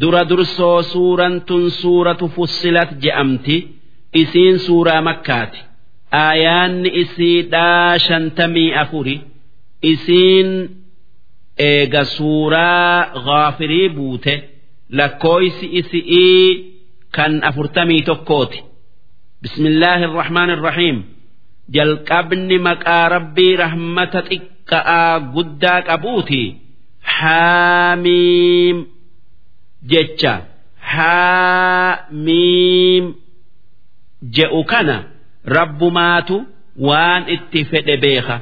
dura dursoo suuraan tun suuratu fussilat je'amti. Isiin suuraa makkaati. Aayaanni isiidhaa shantamii afuri. Isiin eega suuraa gaafirii buute. Lakkooysi isi'ii kan afurtamii tokkooti. Bismillaahi irrahmaan irrahiim jalqabni maqaa rabbii rahmata xiqqa'aa guddaa qabuuti. Haamiim jecha haamiim je'u kana rabbumaatu waan itti fedhe beeka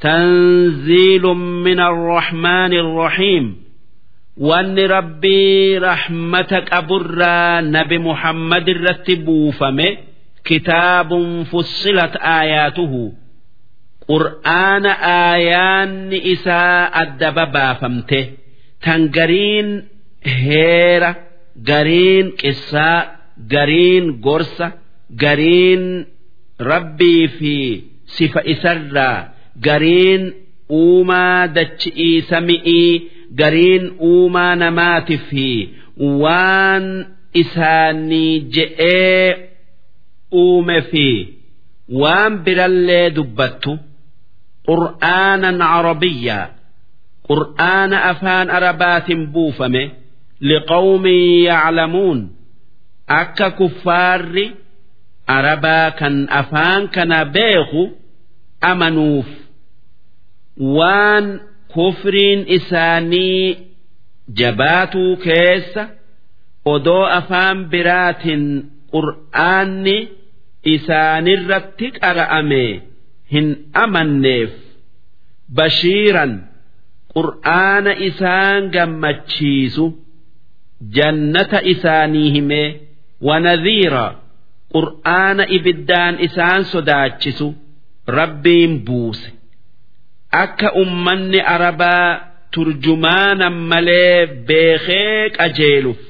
تنزيل من الرحمن الرحيم وان ربي رحمتك أبرا نبي محمد رتبوا فمه كتاب فصلت آياته قرآن آيان إساء الدبابا فمته تنقرين heera gariin qissaa gariin gorsa gariin rabbii fi sifa isarraa gariin uumaa dachi'ii sami'ii gariin uumaa namaati fi waan isaanii je'ee uume fi waan birallee dubbattu qur'aanan carabiyyaa qur'aana afaan arabaatiin buufame. Liqawmin yaclamuun akka kuffaarri arabaa kan afaan kana beeku amanuuf waan kufriin isaanii jabaatuu keessa odoo afaan biraatiin qur'aanni isaanirratti qara'ame hin amanneef bashiiran qur'aana isaan gammachiisu jannata isaanii himee wanadhiira qur'aana ibiddaan isaan sodaachisu rabbiin buuse. Akka ummanni arabaa turjumaanan malee beekee qajeeluuf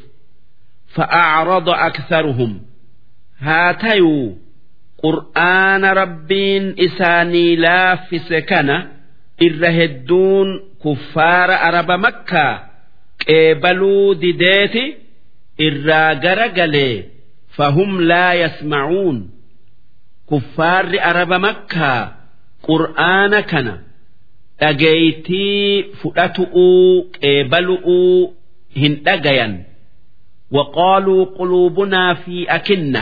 fa'aacrada aktharuhum. Haa tayuu qur'aana rabbiin isaanii laaffise kana irra hedduun kuffaara araba makkaa qeebaluu dideeti irraa gara galee fahum laa yasmacuun kuffaarri araba makkaa qur'aana kana dhageeytii fudhatu'uu qeebalu'uu hin dhagayan. Waqaaluu quluubunaa fi akinna.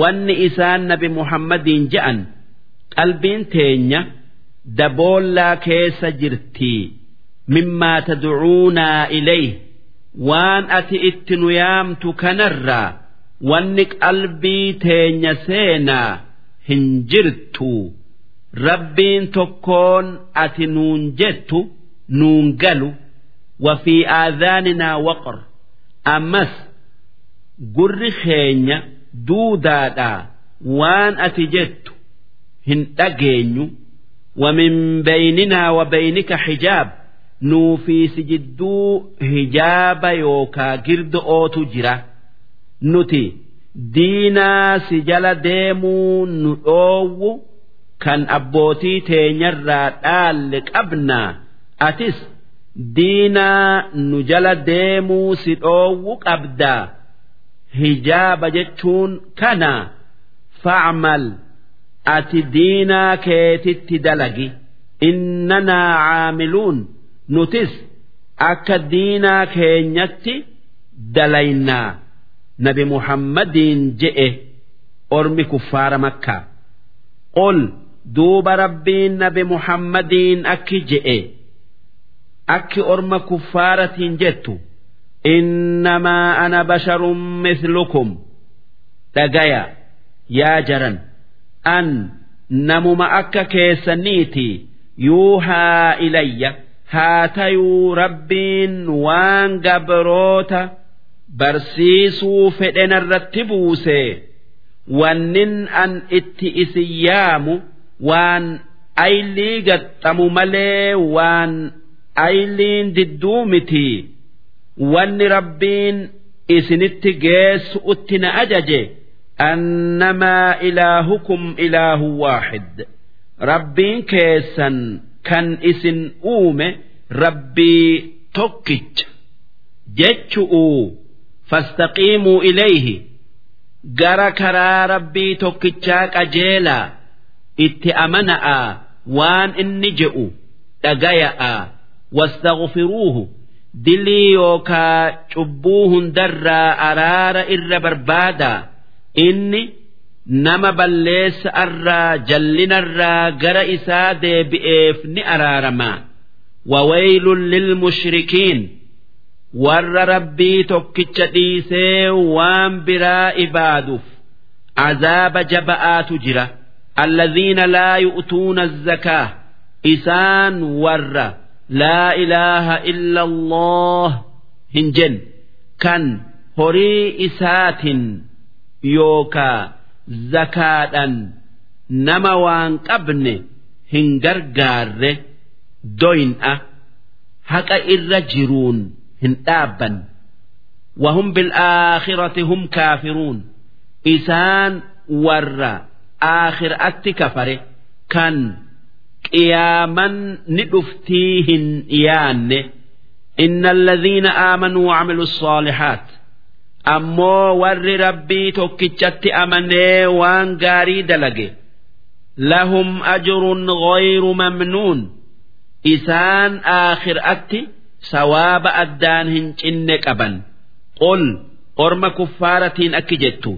Wanni isaan nabi muhammadiin je'an qalbiin teenya daboollaa keessa jirtii mimmaa tadcuunaa ilayh waan ati itti nu yaamtu kanarraa wanni qalbii teenya seenaa hin jirtu rabbiin tokkoon ati nuun jettu nuun galu وفي آذاننا وقر أمس قر خينيا دودادا وان أتجت هن أجينيو ومن بيننا وبينك حجاب نو nuufii si jidduu hijaaba yookaa girdo'ootu jira. Nuti diinaa si jala deemuu nu dhoowwu kan abbootii teenyarraa dhaalle qabnaa atis diinaa nu jala deemuu si dhoowwu qabdaa hijaaba jechuun kanaa facmal ati diinaa keetitti dalagi. Innanaa caamiluun. Nutis akka diinaa keenyatti dalaynaa. Nabi muhammadiin je'e ormi kuffaara makkaa. Qul duuba rabbiin nabi muhammadiin akki je'e. Akki orma kuffaaratiin jettu. Innamaa ana basharun mislukum. Dhagaya yaa jaran an namuma akka keessaniiti yuuhaa ilayya haa tayuu rabbiin waan gabroota barsiisuu fedhen irratti buuse. Wannin an itti isin yaamu waan aylii gaxxamu malee waan ayliin didduu miti. Wanni rabbiin isinitti geessu utti na ajaje. Annamaa ilaahukum ilaahu waaxid rabbiin keessan kan isin uume rabbii tokkicha jechu'u fastaqiimuu ilayhi gara karaa rabbii tokkichaa qajeelaa itti amana'a waan inni je'u dhagaya'a wastaghfiruuhu dilii yookaa cubbuu hundarraa araara irra barbaadaa inni nama balleessa irraa jallinarraa gara isaa deebi'eef ni araaramaa wawaylun lilmushrikiin warra rabbii tokkicha dhiisee waan biraa ibaaduuf azaaba jaba'aatu jira. Alladhiina laa yu'tuuna azzakaa isaan warra laa ilaaha illa allah hin jen kan horii isaatin yookaa zakaadhan nama waan qabne hin gargaarre doyin'a haqa irra jiruun hin dhaabban wahum bil'aakhirati hum kaafiruun isaan warra aakhiraatti kafare kan qiyaaman ni dhuftii hin dhiyaanne inna alladhiina aamanuu wacamilu الصالحات ammoo warri rabbii tokkichatti amanee waan gaarii dalage lahum ajrun ghayru mamnuun isaan aakhiraatti sawaaba addaan hin cinne qaban qul orma kuffaaratiin akki jettu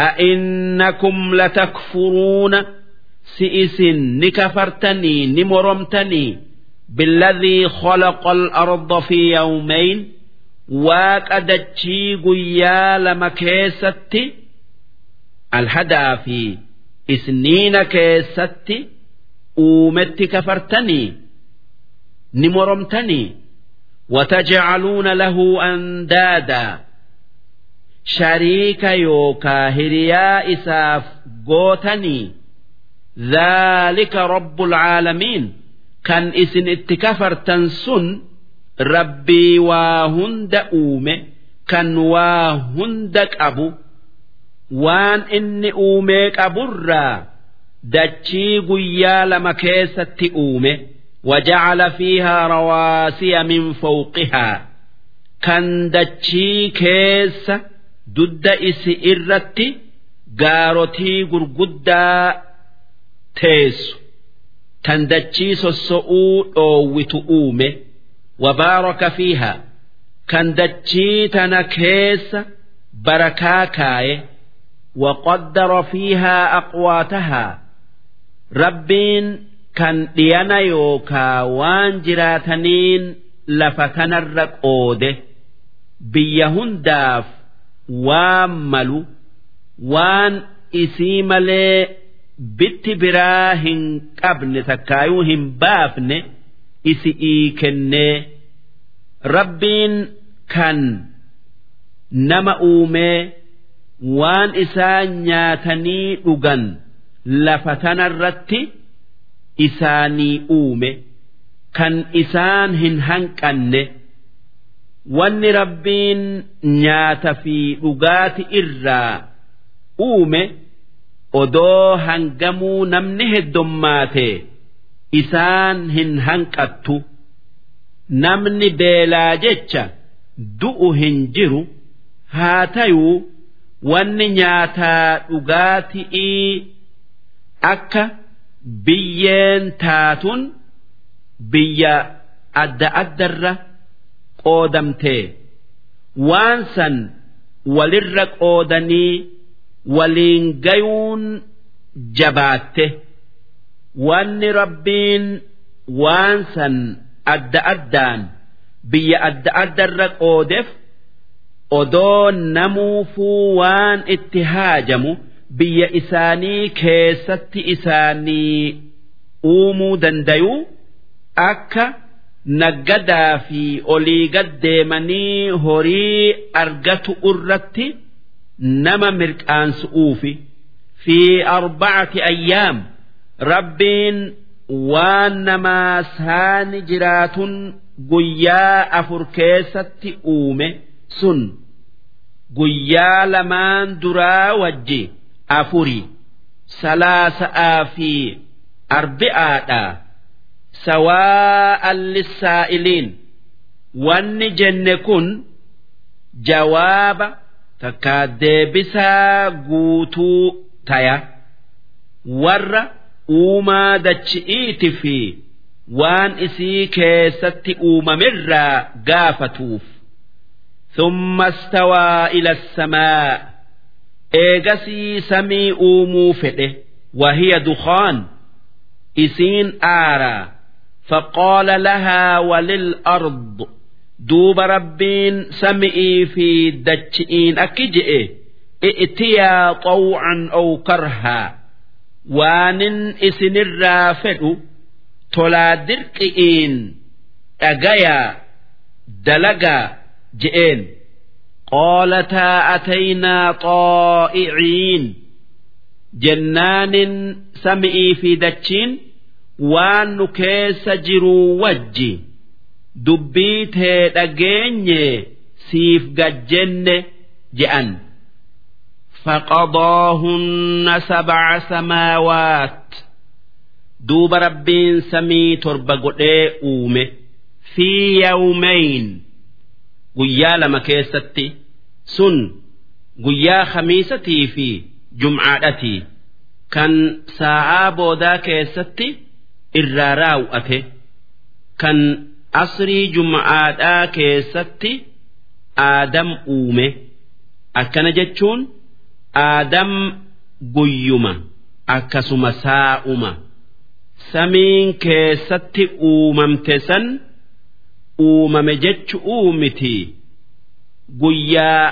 أئنكم لتكفرون سئس نكفرتني نمرمتني بالذي خلق الأرض في يومين waaqa dachii guyyaa lama keessatti alhadaa fi isniina keessatti uumetti kafartanii ni moromtanii. Watajcaluuna lahu andaadaa shariika yookaa hiriyaa isaaf gootanii. Rabbul caalamiin kan isin itti kafartan sun rabbii waa hunda uume kan waa hunda qabu. Waan inni uumee qaburraa dachii guyyaa lama keessatti uume. Wajacala fiihaa rawaasiya min fawqihaa. Kan dachii keessa dudda isi irratti gaarotii gurguddaa teessu. Tan dachii sossa'uu dhoowwitu uume. وبارك فيها كان دتشيتنا كيس بركا كاي وقدر فيها أقواتها ربين كان ديانا يوكا وان جراتنين لفتنا الرقود بيهن داف واملو وان إسيمالي بت براهن قبل تكايوهن بافن isi'ii kennee rabbiin kan nama uumee waan isaan nyaatanii dhugan lafa tanarratti isaanii uume kan isaan hin hanqanne wanni rabbiin nyaata fi dhugaati irraa uume odoo hangamuu namni heddummaate. Isaan hin hanqattu namni beelaa jecha du'u hin jiru haa tayuu wanni nyaataa dhugaatii akka biyyeen taatun biyya adda addarra qoodamtee waan san walirra qoodanii waliin gayuun jabaatte. Wanni rabbiin waan san adda addaan biyya adda addarra qoodeef odoo namuufuu waan itti haajamu biyya isaanii keessatti isaanii uumuu dandayuu akka naggadaa fi olii gaddeemanii horii argatu irratti nama mirqaansu'uufi fi arbacati ayyaam rabbiin waan namaa saani jiraatun guyyaa afur keessatti uume sun guyyaa lamaan duraa wajji afuri salaasa'aa fi arbi'aadha. Sawaa'an lissaa'iliin. Wanni jenne kun jawaaba takkaa deebisaa guutuu taya. Warra uumaa dachi'iiti fi waan isii keessatti uumamirraa gaafatuuf ثم استوى إلى السماء إيجسي سمي أومو فئه وهي دخان إسين آرى فقال لها وللأرض دوب ربين سمئي في دجئين أكجئ ائتيا طوعا أو كرها waanin isinirraa fedhu tolaa dirqi'iin dhagayaa dalagaa je'een. Qoolataa ataynaa xoo'iciin. Jennaanin sami'ii fi dachiin waan nu keessa jiruu wajji. Dubbii tee dhageenye siif gajjenne je'an. فقضاهن سبع سماوات دوب ربين سمي تربة قدئ أومه في يومين قيا لما كيستي سن قيا خميستي في جمعاتي كان ساعة بودا كيستي irraa raawwate kan asrii jum'aadhaa keessatti aadam uume akkana jechuun aadam guyyuma akkasuma saa'uma. Samiin keessatti uumamte san uumame jechu'uu miti guyyaa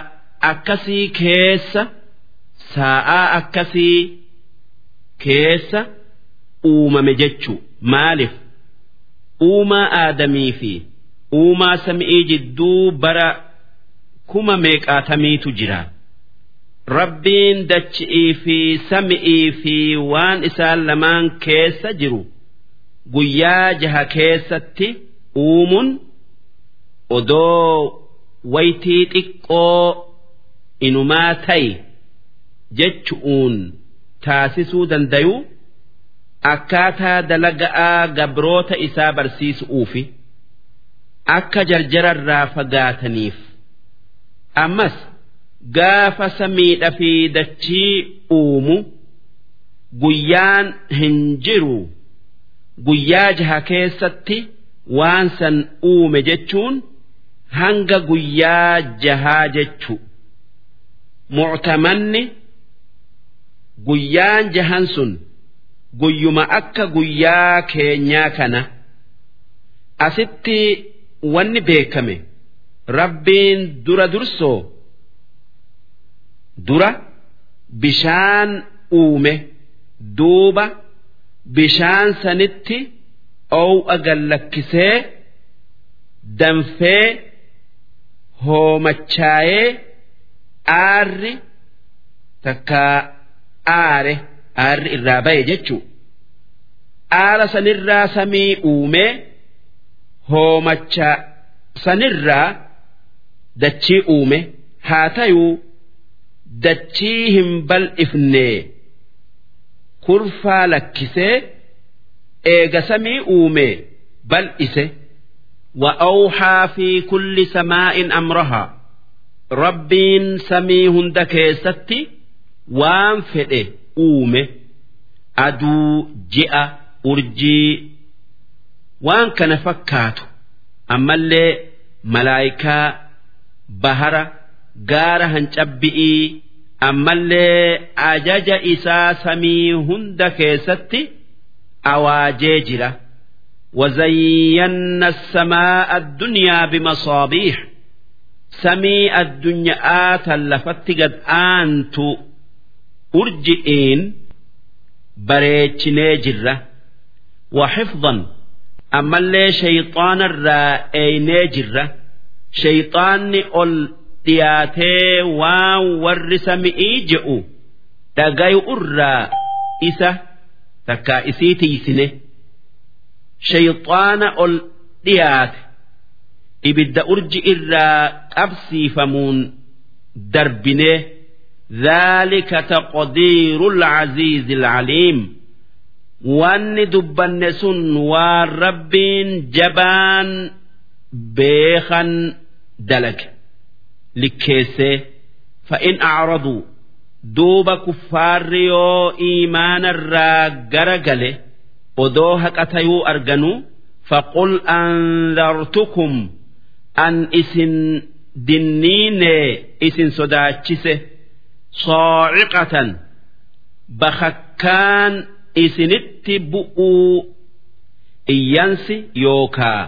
akkasii keessa saa'aa akkasii keessa uumame jechuu maaliif? Uumaa aadamii fi uumaa samii jidduu bara kuma meeqaatamiitu jira rabbiin dachi'ii fi sami'ii fi waan isaan lamaan keessa jiru guyyaa jaha keessatti uumuun odoo waytii xiqqoo inumaa ta'i jechu'uun taasisuu dandayuu. akkaataa dalaga'aa gabroota isaa barsiisu'uufi akka jarjararraa fagaataniif ammas gaafa samiidha fi dachii uumu guyyaan hin jiru guyyaa jaha keessatti waan san uume jechuun hanga guyyaa jahaa jechu muctamanni guyyaan jahan sun. guyyuma akka guyyaa keenyaa kana asitti wanni beekame rabbiin dura dursoo dura bishaan uume duuba bishaan sanitti ow'a gallakkisee danfee hoomachaayee aarri takkaa aare. aarri irraa ba'e jechuu aara sanirraa samii uumee hoomacha sanirraa dachii uume haa tayuu dachii hin bal'ifne kurfaa lakkisee eega samii uume bal'ise وأوحى في كل سماء أمرها ربين سمي هند كيستي وان فئه uume aduu ji'a urjii waan kana fakkaatu ammallee malaayikaa bahara gaara hancabbi'ii ammallee ajaja isaa samii hunda keessatti awaajee jira وزينا السماء الدنيا بمصابيح سمي الدنيا تلفت قد أنتو urji'iin bareechinee jirra وحفظا ammallee shayxaanarraa eeynee jirra shayxaanni ol dhiyaatee waan warri sami'ii je'u dhagayu irraa isa takkaa isii tiisine shayxaana ol dhiyaate ibidda urji irraa qabsiifamuun darbinee ذلك تقدير العزيز العليم wanni dubbanne sun waan rabbiin jabaan beekan dalage Likkeessee fa'in acraduu duuba kuffaarri yoo iimaanarraa gara gale odoo haqa tayuu arganuu faqul andartukum an isin dinniinee isin sodaachise. Soociqatan bakakkaan isinitti bu'uu iyyansi yookaa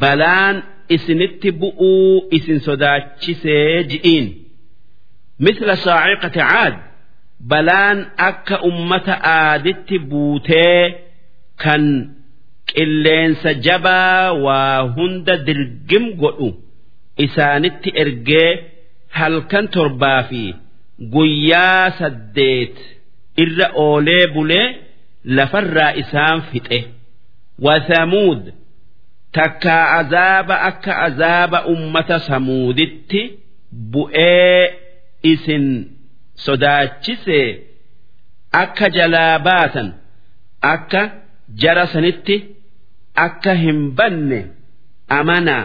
balaan isinitti bu'uu isin sodaachisee ji'iin. Misla saaciqati caad balaan akka ummata aaditti buutee kan qilleensa jabaa waa hunda dirgim godhu isaanitti ergee halkan torbaa fi guyyaa saddeet irra oolee bulee lafarraa isaan fixe. Wathamuud takkaa azaaba akka azaaba ummata samuuditti bu'ee isin sodaachise akka jalaa baatan akka jara sanitti akka hin banne amanaa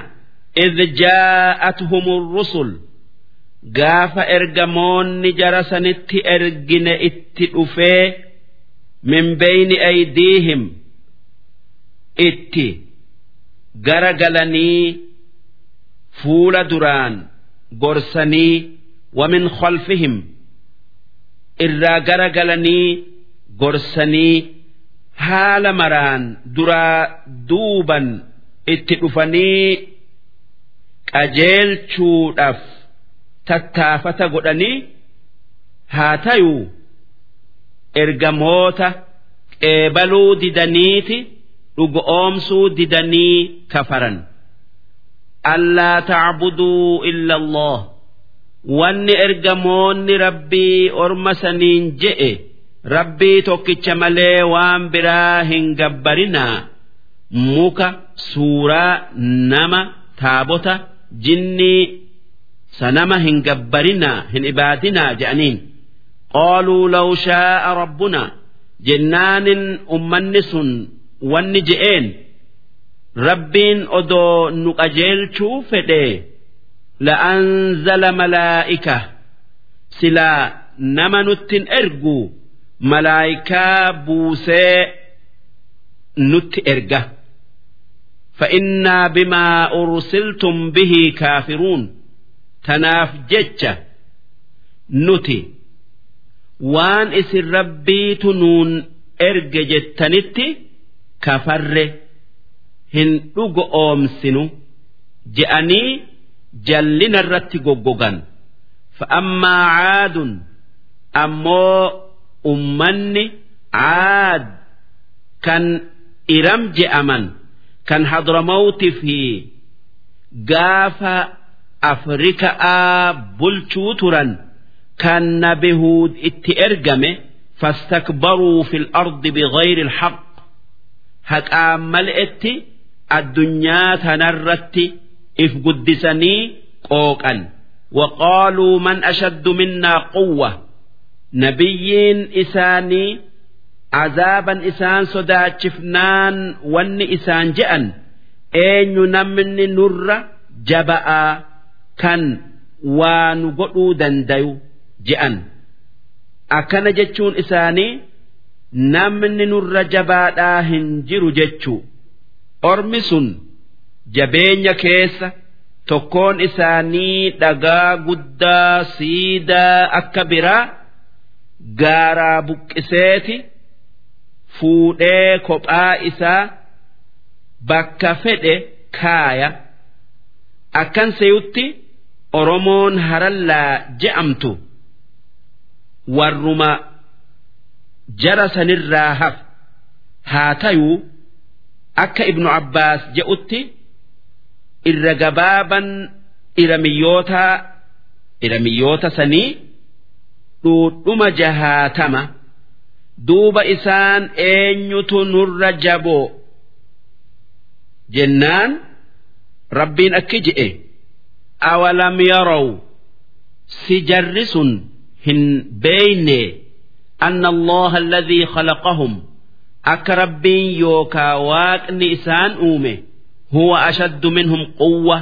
idh jaa'atuhum rusul gaafa ergamoonni jara sanitti ergine itti dhufee min beyni aydiihim itti gara galanii fuula duraan gorsanii wamin khalfihim irraa gara galanii gorsanii haala maraan duraa duuban itti dhufanii qajeelchuudhaaf tattaafata godhanii haa tayuu ergamoota qeebaluu didaniiti dhugoomsuu didanii kafaran. Allaa tacbuduu illa allah wanni ergamoonni rabbii orma saniin je'e rabbii tokkicha malee waan biraa hin gabbarinaa muka suuraa nama taabota jinnii sanama hin gabbarinaa hin ibaadinaa je'aniin. Qaaluu law shaa'a rabbunaa jennaanin ummanni sun wanni je'een rabbiin odoo nu qajeelchuu fedhe. La'anzala malaa'ika silaa nama nuttin ergu. Malaa'ikaa buusee nutti erga. Fa'innaa bimaa ursiltum bihii kaafiruun tanaaf jecha nuti. Waan isin rabbiitu nuun erge jettanitti kafarre hin dhugo oomsinu je'anii jallina irratti goggogan. Fa'ammaa caadun ammoo ummanni caad kan iram je'aman kan hadramawti fi gaafa afrikaa bulchuu turan kan nabihuud itti ergame fastakbaruu fi lardi bigayri alhaq haqaan mal'etti addunyaa tanarratti if guddisanii qooqan waqaaluu man ashaddu minnaa quwwa nabiyyiin isaanii azaaban isaan sodaachifnaan wanni isaan je'an eenyu namni nurra jaba'aa kan waa nu godhuu dandayu je'an akkana jechuun isaanii. Namni nurra jabaadhaa hin jiru jechuu ormi sun jabeenya keessa tokkoon isaanii dhagaa guddaa siidaa akka biraa gaaraa buqqiseeti. fuudhee kophaa isaa bakka fedhe kaaya akkan seeyutti oromoon harallaa je'amtu warruma jara sanirraa haf. Haa tayuu akka ibnu abbaas je'utti irra gabaaban iramiyyoota iramiyyoota sanii dhuudhuma jahaatama. duuba isaan eenyutu nurra jaboo jennaan rabbiin akki je'e. Awalam yaraw si jarri sun hin beeyne anna allaha alladhii khalaqahum akka rabbiin yookaa waaqni isaan uume huwa ashaddu minhum quwwa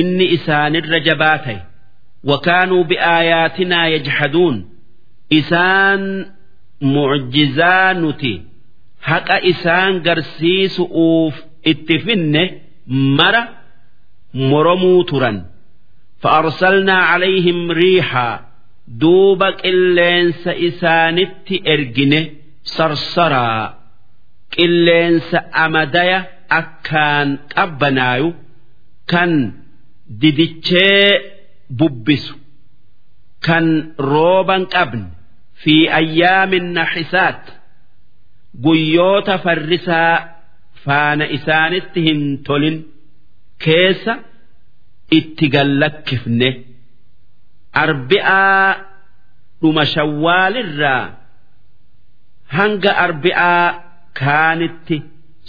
inni isaanirra jabaa ta'e wakaanuu bi'aayaatinaa yajhaduun isaan mucjizaa nuti haqa isaan garsiisu'uuf itti finne mara moromuu turan فأرسلنا duuba qilleensa isaanitti ergine sarsaraa qilleensa amadaya akkaan qabbanaayu kan didichee bubbisu kan rooban qabne fi ayyaamin naxisaat guyyoota farrisaa faana isaanitti hin tolin keessa itti gallakkifne. أربعة dhuma shawwaalirraa hanga arbi'aa kaanitti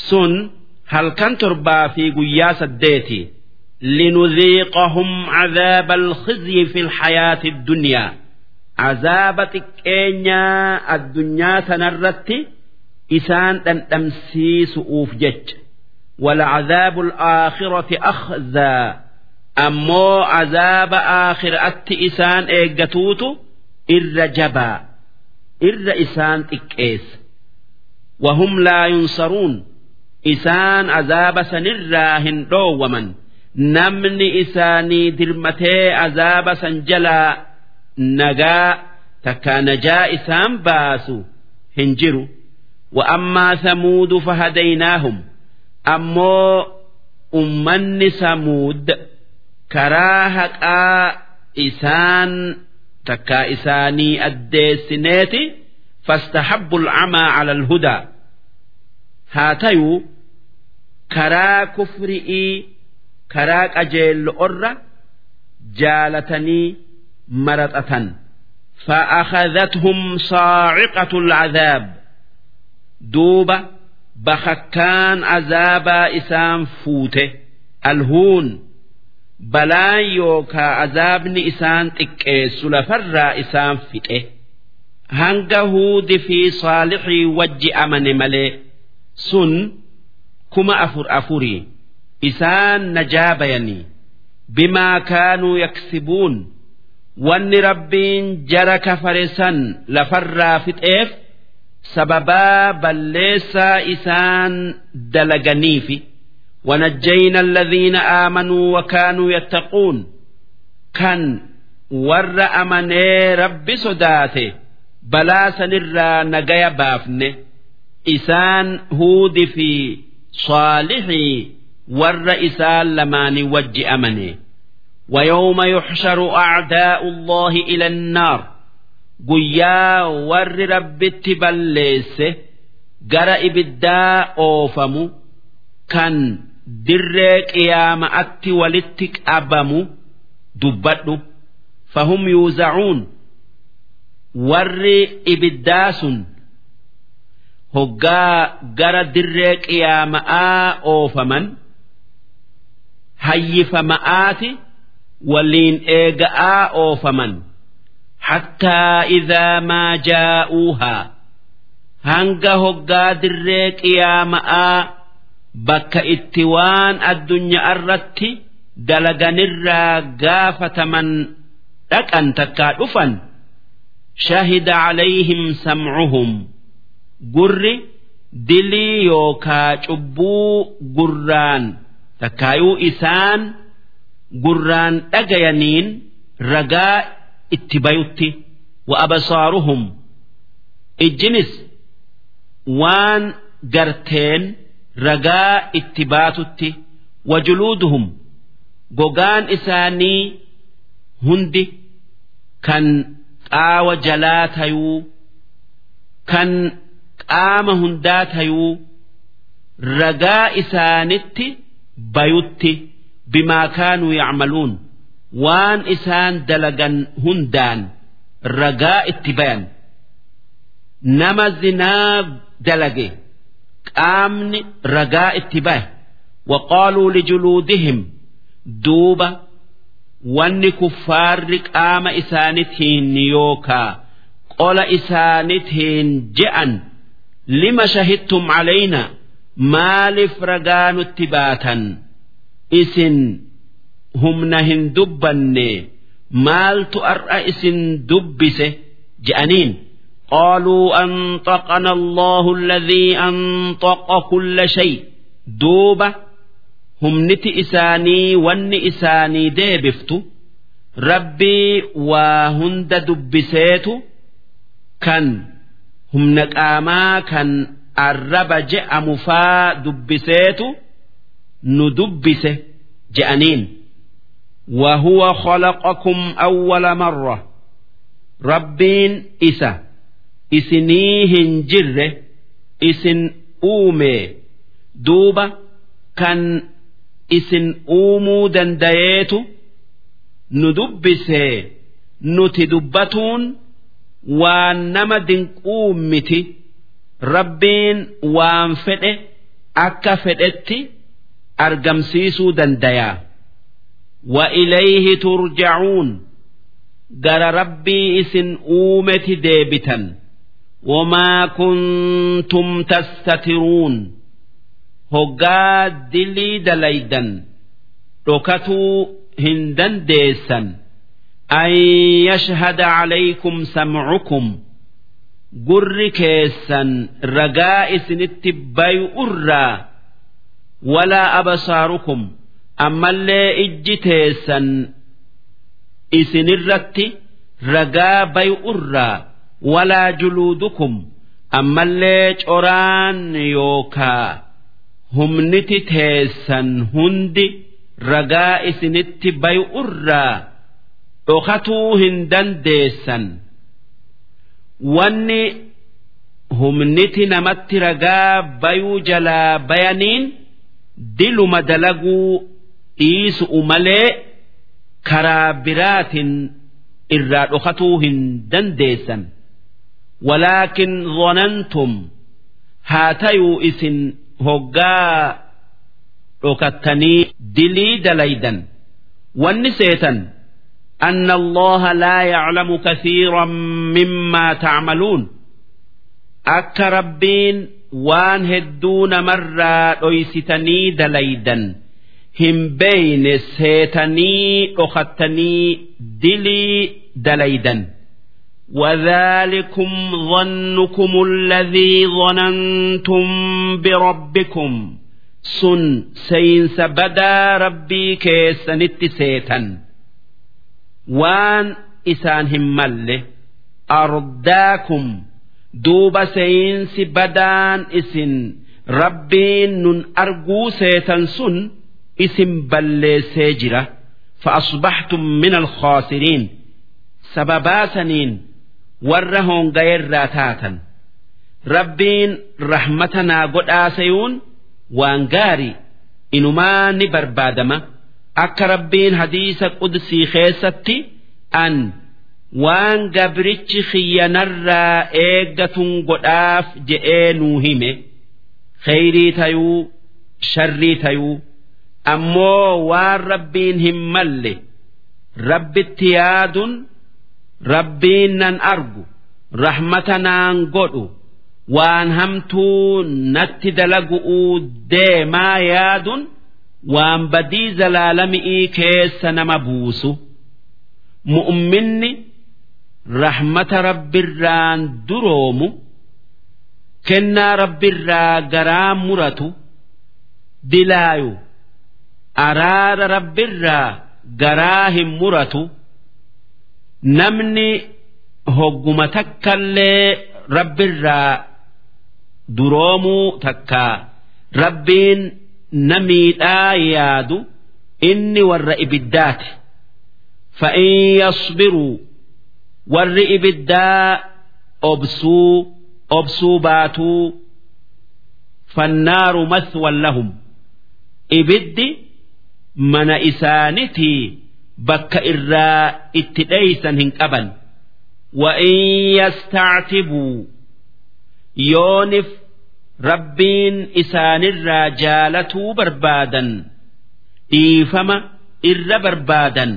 sun halkan torbaa fi guyyaa saddeeti لنذيقهم عذاب الخزي في الحياة الدنيا عذاب تكينيا الدنيا تنرت إسان تنتمسيس أوفجج ولعذاب الآخرة أخزى ammoo azaaba aakhiratti isaan eeggatuutu irra jabaa irra isaan xiqqeessa wahum laa yunsaruun isaan azaaba sanirraa hin dhoowwaman namni isaanii dirmatee azaaba san jalaa nagaa takka najaa isaan baasu hin jiru wa'ammaa samuudu fahadaynaahum ammoo ummanni samuud. كراهك إسان تكا إساني الديسنات فاستحبوا العمى على الهدى هاتيو كرا كفرئي karaa qajeello'orra jaalatanii maraxatan فأخذتهم صاعقة العذاب دوبة بخكان عذاب إسام فوته الهون balaan yookaa azaabni isaan xiqqeessu lafarraa isaan fixe hanga huudi fi saalixii wajji amane malee sun kuma afur afurii isaan najaa bayanii bimaa kaanuu yaksibuun wanni rabbiin jara kafare san lafarraa fixeef sababaa balleessaa isaan dalaganiifi. ونجينا الذين آمنوا وكانوا يتقون كان ور أمني رب صداته بلا سنرى نجايا بافنه إسان هود في صالحي warra isaan lamaanii wajji amane ويوم يحشر أعداء الله إلى النار قيا ور ربت بليس جرى إبدا أوفم كان dirree qiyaama'atti walitti qabamu dubbadhu. Fahum yuuzacuun. Warri ibiddaa sun hoggaa gara dirree qiyaama'aa oofaman hayyifama'aati waliin eega'aa oofaman. Hattaa idhaa maa jaa'uuhaa. Hanga hoggaa dirree qiyaama'aa bakka itti waan addunyaa irratti dalaganirraa gaafataman dhaqan takkaa dhufan shahida calayhim samcuhum. Gurri dilii yookaa cubbuu gurraan takkaayuu isaan gurraan dhagayaniin ragaa itti bayutti wa absaaruhum ijjinis waan garteen ragaa itti baatutti wa juluuduhum gogaan isaanii hundi kan qaawa jalaa tayuu kan qaama hundaa tayuu ragaa isaanitti bayutti bimaa kaanuu yacmaluun waan isaan dalagan hundaan ragaa itti bayan. Nama zinaa dalage dhaamni ragaa itti bahe waqaaluu lijuluudihim duuba wanni kuffaarri qaama isaanitiin yookaa qola isaanitiin je'an lima shahidtum calaynaa maaliif ragaa nutti baatan isin humna hin dubbanne maaltu ar'a isin dubbise je'aniin. قالوا أنطقنا الله الذي أنطق كل شيء دوبة هم نت إساني ون إساني ديبفتو ربي وهند دبسيت كان هم نقاما كان الرب جاء مفا دبسيت ندبس جأنين وهو خلقكم أول مرة ربين إسا isinii hin jirre isin uume. Duuba kan isin uumuu dandayeetu nu dubbisee nuti dubbatuun waan nama dinquu miti rabbiin waan fedhe akka fedhetti argamsiisuu dandayaa. Ilayhi turjacuun gara rabbii isin uumeti deebitan وما كنتم تستترون هقا دلي دليدا ركتوا هندن ديسا أن يشهد عليكم سمعكم قر كيسا رقائس نتباي أرى ولا أبصاركم أما اللي إجتيسا إسن الرت رقا بي أرى walaa juluudukum ammallee coraan yookaa. Humniti teessan hundi ragaa isinitti bay'urraa. Dhokatuu hin dandeessan. Wanni humniti namatti ragaa bayuu jalaa bayaniin diluma dalaguu dhiisu'u malee karaa biraatiin irraa dhokatuu hin dandeessan. ولكن ظننتم هاتيو اسن هقا ركتني دلي دليدا والنسيتا أن الله لا يعلم كثيرا مما تعملون أك ربين وان هدون مرة أيستني دليدا هم بين سيتني أختني دلي دليدا وذلكم ظنكم الذي ظننتم بربكم سن سينس بدا ربي كيسنت سيتا وان إسان همال أرداكم دوب سينس بدان إسن ربين نن أرجو سيتا سن اسم بل سيجرة فأصبحتم من الخاسرين سببا سنين warra hongayerraa taatan. Rabbiin rahmatanaa godhaasayuun waan gaari inumaa ni barbaadama. Akka rabbiin hadiisa qudsii keessatti an waan gabrichi xiyyanarraa eeggatun godhaaf je'ee nuu hime. Kheyrii tayuu sharrii tayuu ammoo waan rabbiin hin malle. Rabbitti yaadun rabbiin nan argu rahmata naan godhu waan hamtuu natti dalagu'uu deemaa yaadun waan badii zalaalami'ii keessa nama buusu. Mu'umminni rahmata rabbirraan duroomu kennaa rabbirraa garaa muratu dilaayu araara rabbirraa garaa hin muratu namni hogguma takkallee rabbirraa duroomuu takkaa rabbiin namiidhaa yaadu inni warra ibiddaati. Fa'in yasbiruu warri ibiddaa obsuu obsuu baatuu fannaaru mathwan lahum. Ibiddi mana isaanitii bakka irraa itti dheeysan hin qaban. Wa'in yastactibuu yoonif rabbiin isaanirraa jaalatuu barbaadan dhiifama irra barbaadan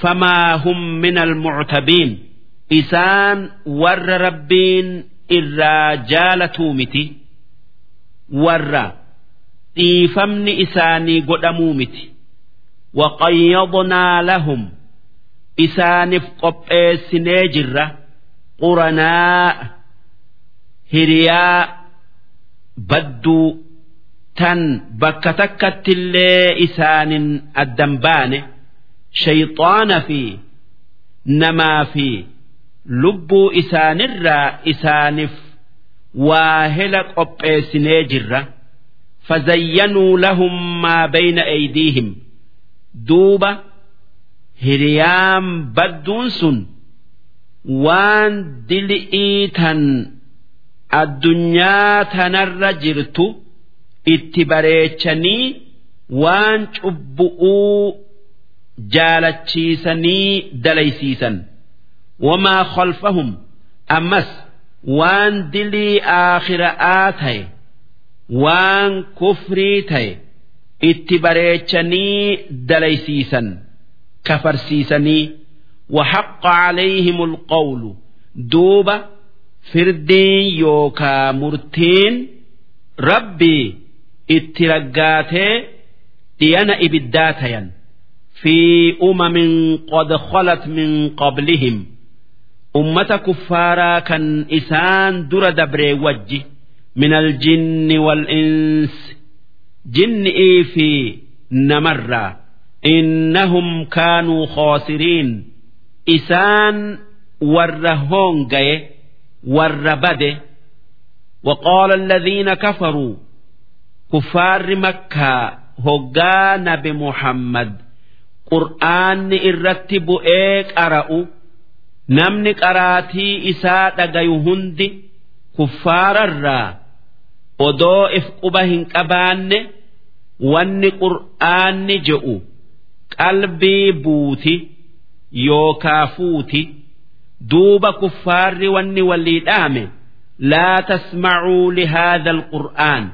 famaa hum min almuctabiin isaan warra rabbiin irraa jaalatuu miti. Warra dhiifamni isaanii godhamuu miti وقيضنا لهم إسانف قبئ سنيجرة قرناء هرياء بدو تن بكتكت اللي إسان الدنبان شيطان في نما في لبو إسان الرا إسانف واهل قبئ سنيجرة فزينوا لهم ما duuba hiriyaan badduun sun waan dili'ii tan addunyaa tanarra jirtu itti bareechanii waan cubbu'uu jaalachiisanii dalaysiisan wamaa kolfahum ammas waan dilii aakhira'aa ta'e waan kufrii ta'e itti bareechanii dalaysiisan kafarsiisanii وحق عليهم القول دوبة فردين يوكا مرتين ربي اترقاته ديانا إبداتيا في أمم قد خلت من قبلهم أمة كفارا كان إسان در دبري وجه من الجن والإنس جن في نمرة إنهم كانوا خاسرين إسان ورهون جي وربده وقال الذين كفروا كفار مكة هقان بمحمد قرآن الرتب إيك أرأوا نمنك أراتي إساء دقيهند كفار الرّ odoo if quba hin qabaanne wanni qur'aanni je'u qalbii buuti yookaa fuuti duuba kuffaarri wanni walii dhaame laa tasmacuu lihaadha alqur'aan.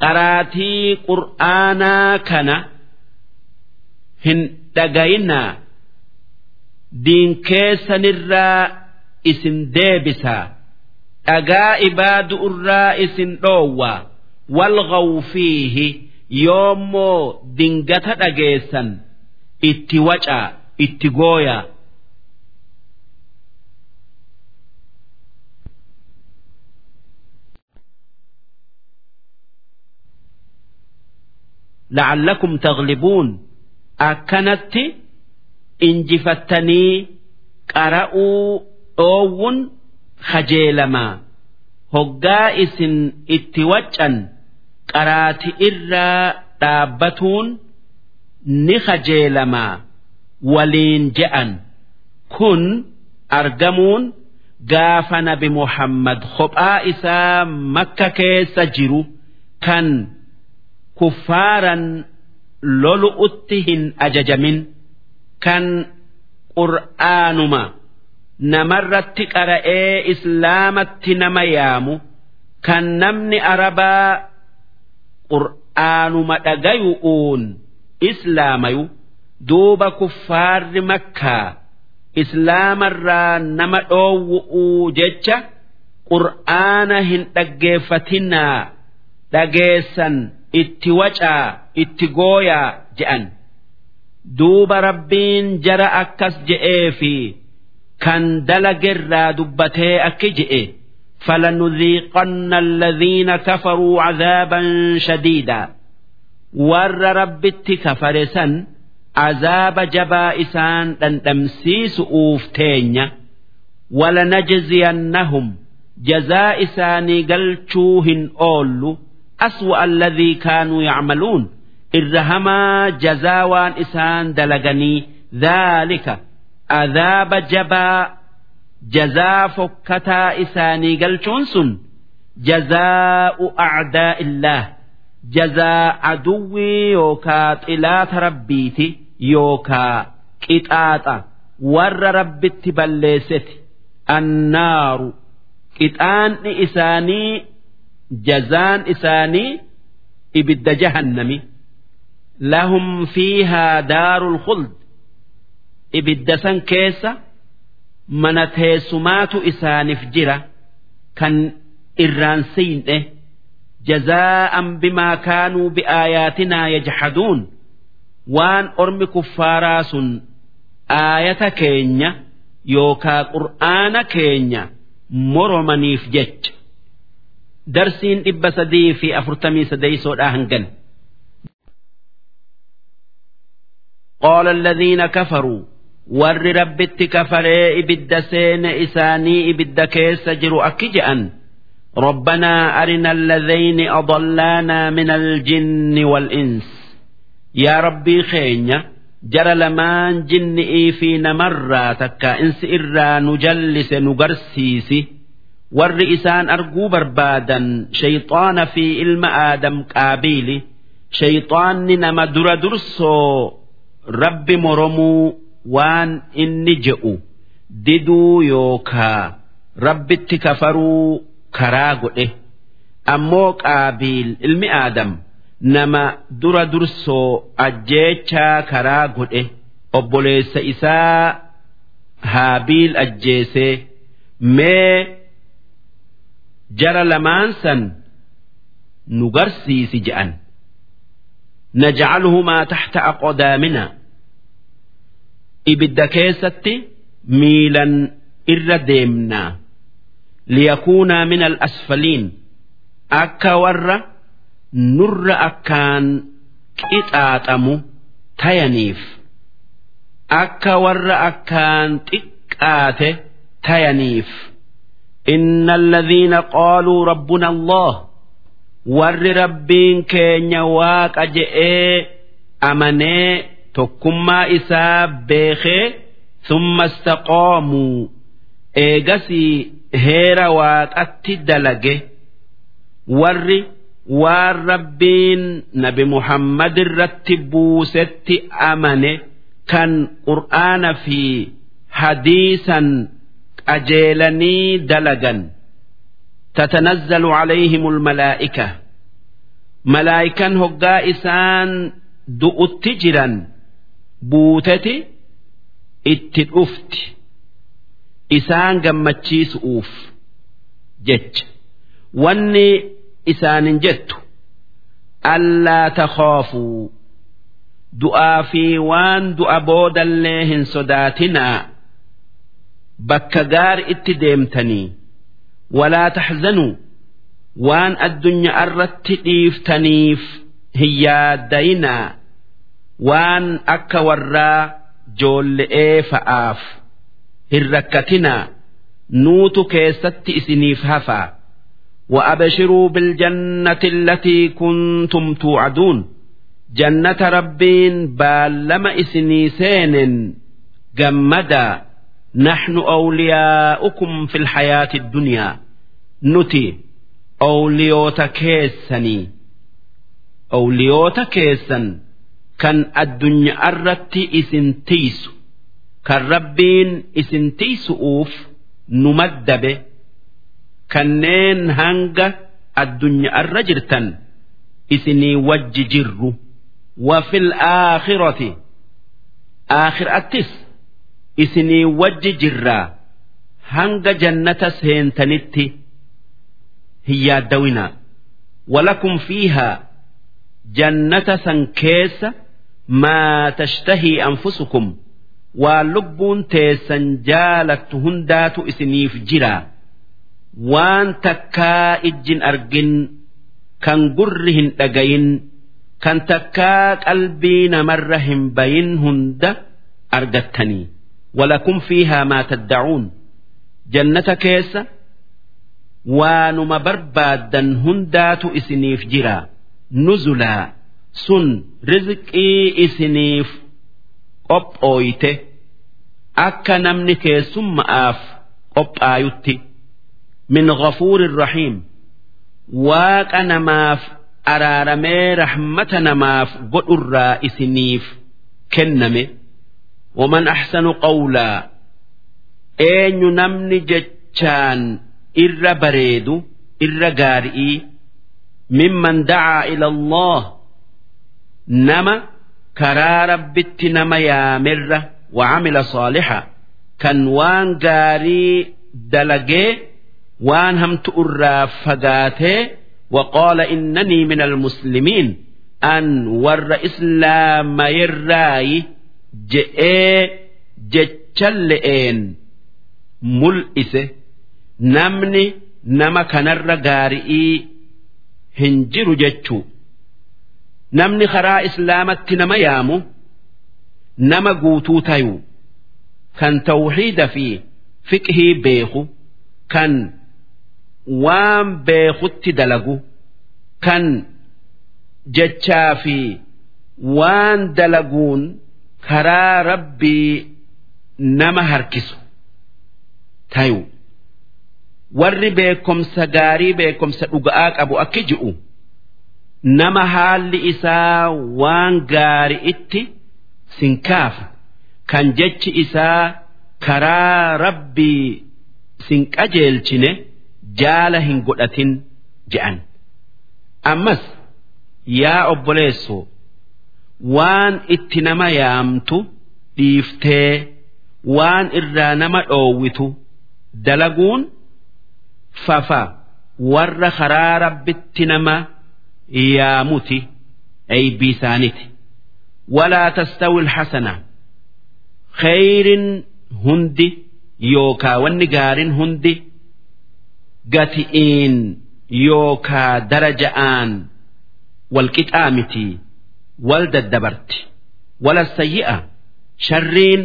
Qaraatii qur'aanaa kana hin dhagayinaa diin keessanirraa isin deebisaa dhagaa ibaadu irraa isin dhoowwaa walgaw fiihi yoommoo dingata dhageessan itti wacaa itti gooyaa لعلكم تغلبون أكنت إنجفتني قرأوا أوون hajeelamaa hoggaa isin itti waccan qaraati irraa dhaabbatuun ni hajeelamaa waliin je'an. Kun argamuun gaafa nabi Muhammad kophaa isaa makka keessa jiru kan kuffaaran lolu'utti hin ajajamin. Kan qur'aanuma. Namarratti qara'ee islaamatti nama yaamu kan namni arabaa qur'aanuma dhagayu'uun islaamayu duuba kuffaarri makkaa islaamarraa nama dhoowwu'uu jecha qur'aana hin dhaggeeffatinaa dhageessan itti wacaa itti gooyaa je'an. Duuba rabbiin jara akkas je'ee fi kan dalagerraa dubbatee akki je'e فلنذيقن الذين كفروا عذابا شديدا ور ربت كفرسا عذاب جبا إسان تنتمسيس أوفتين ولنجزينهم جزاء إساني قلتوهن أولو أسوأ الذي كانوا يعملون إرهما جزاوان إسان دلغني ذلك Azaaba jabaa jazaa fokkataa isaanii galchuun sun jazaa'u acdaa illaa jazaa aduwwii yookaa xilaata rabbiiti yookaa qixaaxa warra rabbitti balleesseti annaaru qixaanni isaanii jazaan isaanii ibidda jahannami lahum fiihaa daarul khuld إبد سن كيسة من تيسمات إسانف جرة كان إرانسين إيه جزاء بما كانوا بآياتنا يجحدون waan ormi kuffaaraa sun aayata keenya yookaa qur'aana keenya moromaniif jecha darsiin dhibba sadii fi afurtamii sadeeysoodhaa hangan قال الذين كفروا ور ربت كفري إبد سين إساني إبد كيس جرو أكجأن ربنا أرنا الذين أضلانا من الجن والإنس يا ربي خينيا جرى لمان جن في نمرة تكا إنس إرا نجلس نقرسيسي ور إسان أرجو بربادا شيطان في علم آدم قابيلي شيطان نما در درسو رب مرمو waan inni je'u diduu yookaa rabbitti kafaruu karaa godhe. Ammoo qaabiil ilmi aadam nama dura dursoo ajjeechaa karaa godhe. Obboleessa isaa haabiil ajjeesee mee jara lamaan san nu garsiisi je'an. Najcaluhumaa taxta aqodaamina ibidda keessatti miilan irra deemnaa ليكونا من الأسفلين أكا ور نر أكان كتاتمو تينيف أكا ور أكان تكات تينيف إن الذين قالوا ربنا الله ور ربين كين واك أجئ أمني tokkummaa isaa beekee summa istaqaamuu eegasii heera waaqatti dalage. Warri waan rabbiin nabi muhammad irratti buusetti amane kan qur'aana fi hadiisan qajeelanii dalagan. Tatanazzalu calayhim almalaa'ika malaa'ikan hoggaa isaan du'utti jiran. Buuteti itti dhufti. Isaan gammachiisu'uuf jecha. Wanni isaanin jettu allaa takhaafuu du'aa fi waan du'a boodallee hin sodaatinaa. Bakka gaari itti deemtanii walaa taxzanuu waan addunyaa irratti dhiiftaniif hin yaaddayinaa waan akka warraa joolle'ee fa'aaf hin rakkatinaa nuutu keessatti isiniif hafaa وأبشروا بالجنة التي كنتم توعدون جنة ربين بالما إسنيسين جمدا نحن أولياؤكم في الحياة الدنيا نتي أوليوتا كيسني أوليوتا كيسن kan addunyaa irratti isin tiisu kan rabbiin isin tiisu'uuf nu maddabe kanneen hanga addunyaa irra jirtan isinii wajji jirru. Wafil aakhirati aakhirattis isinii wajji jirraa hanga jannata seentanitti hin yaaddawinaa walakum fiihaa jannata san keessa maa tashtahii anfusukum waan lubbuun teessan jaalattu hundaatu isiniif jiraa waan takkaa ijjin argin kan gurri hin dhagayin kan takkaa qalbii namarra hin bayin hunda argattanii walakum fiihaa maa tadda'uun jannata keessa waanuma barbaaddan hundaatu isiniif jira nuzulaa sun rizqii isiniif qophooyte akka namni keessumma'aaf qophaayutti min ghafuurin rahiim. Waaqa namaaf araaramee rahmata namaaf godhurraa isiniif kenname. Waman axsanu qawlaa eenyu namni jechaan irra bareedu irra gaari'ii mimman dacaa ila allah nama karaa rabbitti nama yaamerra wacamila saalixa kan waan gaarii dalagee waan hamtu irraa fagaatee waqaala innanii min almuslimiin an warra islaamayerraayi je'ee jechalle'een mul'ise. Namni nama kanarra gaari'ii hin jiru jechuu. Namni karaa islaamatti nama yaamu nama guutuu tayu kan tawxiida fi fiqhii beeku kan waan beekutti dalagu kan jechaa fi waan dalaguun karaa rabbii nama harkisu tayu warri beekomsa gaarii beekomsa dhuga'aa qabu akki ji'u nama haalli isaa waan gaari'itti sinkaafu kan jechi isaa karaa rabbii sin qajeelchine jaala hin godhatin je'an. Ammas yaa obboleesso waan itti nama yaamtu dhiiftee waan irraa nama dhoowwitu dalaguun fafa. Warra karaa rabbitti nama yaamuti eeybii isaaniti walaa tastawi alxasana kheyrin hundi yookaa wanni gaarin hundi gati'iin yookaa daraja'aan walqixaa mitii wal daddabarti wala sayyi'a sharriin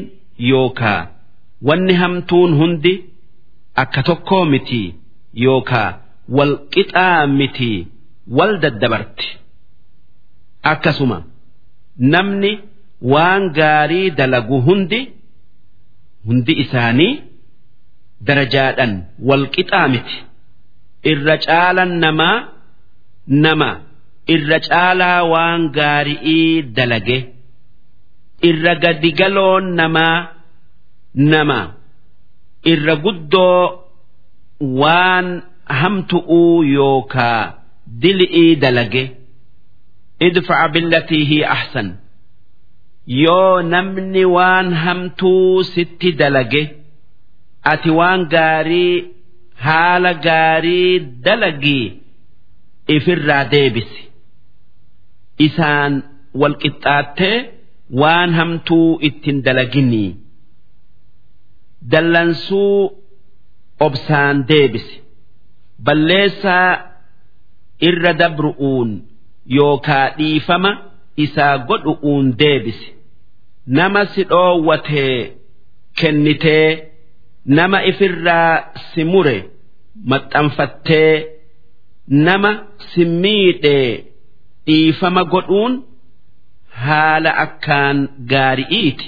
yookaa wanni hamtuun hundi akka tokkoo mitii yookaa wal qixaa mitii wal daddabarti akkasuma namni waan gaarii dalagu hundi hundi isaanii darajaadhan wal qixaa miti irra caalan namaa nama irra caalaa waan gaari'ii dalage. Irra gadigaloon namaa nama. Irra guddoo waan hamtu'uu yookaa dili'ii dalage. Idfa'a billatii hiya ahsan. Yoo namni waan hamtuu sitti dalage. Ati waan gaarii haala gaarii dalagii ifirraa deebisi isaan walqixxaattee waan hamtuu ittin dalaginii dallansuu obsaan deebisi balleessaa irra dabru'uun yookaa dhiifama isaa godhu'uun deebisi nama si dhoowwatee kennitee nama ifirraa si mure maxxanfattee nama si miidhee dhiifama godhuun haala akkaan gaari'iiti